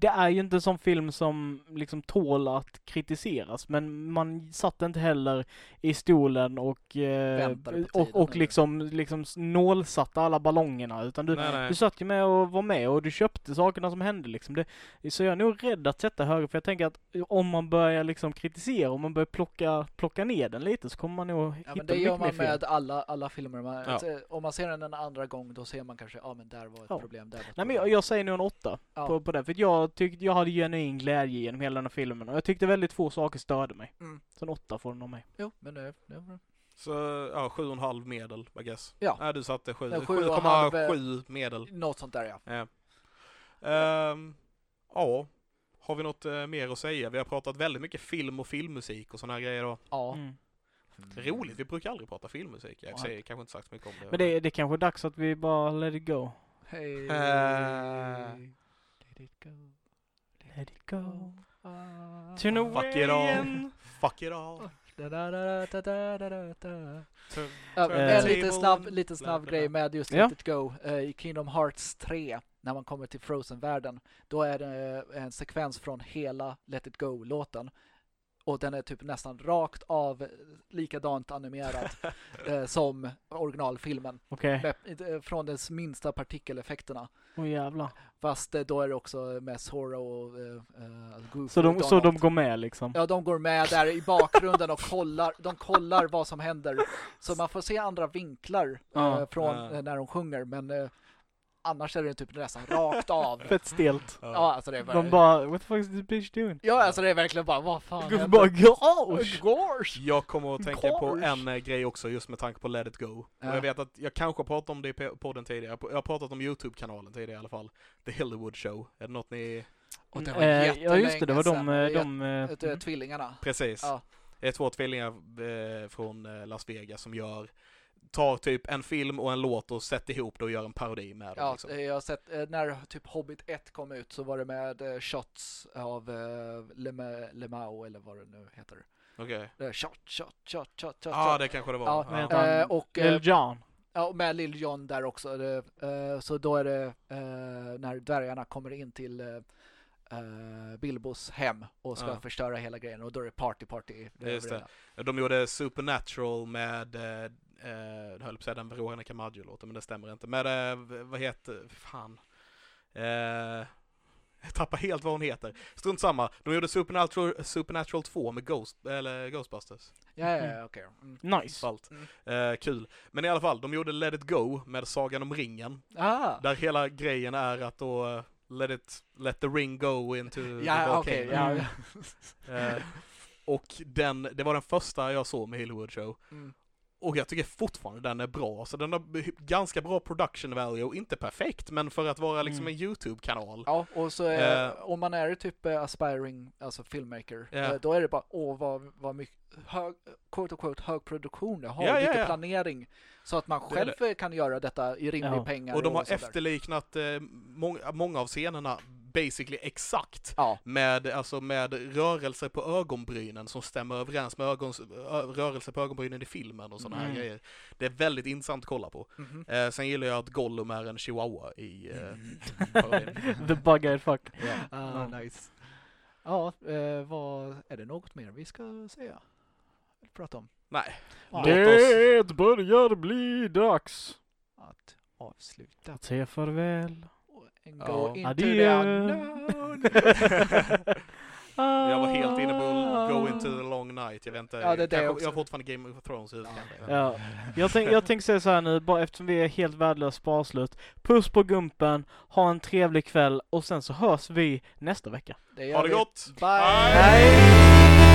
det är ju inte en sån film som liksom tål att kritiseras men man satt inte heller i stolen och, eh, och, och liksom, liksom nålsatte alla ballongerna utan du, Nej, nej. du satt ju med och var med och du köpte sakerna som hände liksom. Det, så jag är nog rädd att sätta högre för jag tänker att om man börjar liksom kritisera, om man börjar plocka, plocka ner den lite så kommer man nog Ja, hitta men det gör mycket mer man med alla, alla filmer. Man, Ja. alltså, om man ser den en andra gång då ser man kanske, ja men där var ett Ja. problem, där var ett Nej men problem. jag, jag säger nog en åtta Ja. på, på det, för att jag tyckte, jag hade genuin glädje genom hela den här filmen och jag tyckte väldigt få saker störde mig. Mm. Så en åtta får den av mig. Jo, men det, det var Så ja, sju och en halv medel, I guess. Ja. Nej, du satte sju. Nej, sju och en halv, eh, 7,7 medel. något sånt där ja. Ja. Ehm, ja. Har vi något eh, mer att säga? Vi har pratat väldigt mycket film och filmmusik och sådana här grejer då. Ja. Mm. Roligt, vi brukar aldrig prata filmmusik. Jag säger kanske inte sagt så mycket om det. Men det, det är kanske är dags att vi bara let it go. Hej. Eh. Let it go. Let it go. Ah. To no Fuck it all. Fuck it all. Da, da, da, da, da, da, da, da. Turn- Ja, turn en snabb, and lite bla, snabb grej med just Ja. Let it go. Eh, I Kingdom Hearts 3, när man kommer till Frozen-världen, då är det en sekvens från hela Let it go-låten. Och den är typ nästan rakt av eh, likadant animerad eh, som originalfilmen. Okej. Med, eh, från de minsta partikeleffekterna. Åh jävlar. Fast eh, då är det också med Zorro och uh, uh, Goofy Så de, så de går med liksom? Ja, de går med där i bakgrunden och kollar, de kollar vad som händer. Så man får se andra vinklar eh, från Ja. eh, när de sjunger, men eh, annars är det typ nästan rakt av. Fett stelt. Ja, alltså det är bara... De bara, what the fuck is this bitch doing? Ja, alltså det är verkligen bara, vad fan händer? bara, gosh! Gosh! Jag kommer att tänka på Gosh. en eh, grej också just med tanke på Let it go. Ja. Och jag vet att jag kanske har pratat om det i podden tidigare. Jag har pratat om YouTube-kanalen tidigare i alla fall. The Hollywood Show. Är det något ni... Och det var Eh, ja just det, det var de, eh, sedan. de, Jät- eh, Tvillingarna. Precis. Ja. Det är två tvillingar eh, från Las Vegas som gör tar typ en film och en låt och sätter ihop det och gör en parodi med dem. Ja, Liksom. jag har sett, eh, när typ Hobbit 1 kom ut så var det med eh, shots av eh, Lema- Lemao eller vad det nu heter. Okej. Det är shot, shot, shot, shot, shot. Ja, det kanske det var. Ja, Vad Ja. och, Lil Jon. Ja, och med Lill Jon där också. Så då är det när dvärgarna kommer in till eh, Bilbos hem och ska Ja. förstöra hela grejen och då är det party party. Just det. De gjorde Supernatural med, eh, eh, jag höll på att säga den Veronica Maggio-låten, men det stämmer inte. Med, eh, vad heter, fan. Eh, jag tappar helt vad hon heter. Strunt samma. De gjorde Supernatural, Supernatural 2 med Ghost, eller Ghostbusters. Ja, ja, ja okej. Mm. Nice. Salt. Mm. Eh, kul. Men i alla fall, de gjorde Let It Go med Sagan om ringen. Ah, Där hela grejen är att då eh, let, it, let the ring go into the ja, okej. volcano. ja, Mm. ja. Eh, och den, det var den första jag såg med Hollywood Show. Mm. Och jag tycker fortfarande den är bra. Så den har ganska bra production value. Inte perfekt, men för att vara liksom Mm. en YouTube-kanal. Ja, och så är, Eh. om man är typ eh, aspiring, alltså filmmaker, Ja. eh, då är det bara åh vad, vad mycket hög, quote unquote, hög produktion det har, Ja, ja, mycket ja. planering. Så att man Det själv eh, kan göra detta i rimlig Ja. pengar. Och de har där. efterliknat eh, många, många av scenerna basically exakt. Ja, Med, alltså med rörelser på ögonbrynen som stämmer överens med ögons, ö, rörelser på ögonbrynen i filmen och sådana här Mm. grejer. Det är väldigt intressant att kolla på. mhm. Eh, sen gillar jag att Gollum är en chihuahua i eh, Mm. The bug-eyed fuck. Ah, nice. Ja, eh, vad, är det något mer vi ska säga? Eller prata om? Nej, oss- Det börjar bli dags Att avsluta att säga farväl. And Ja. go into Adjö. the unknown. jag var helt inne på Go Into The Long Night. Jag vet inte, Ja, det är det kanske, också. jag har fortfarande Game of Thrones i huvudet kanske. Ja. Jag, tänk, jag tänker säga så här nu, bara eftersom vi är helt värdelöst sparslut. Puss på gumpen, ha en trevlig kväll och sen så hörs vi nästa vecka. Det Ha det vi. gott! Bye! Hej!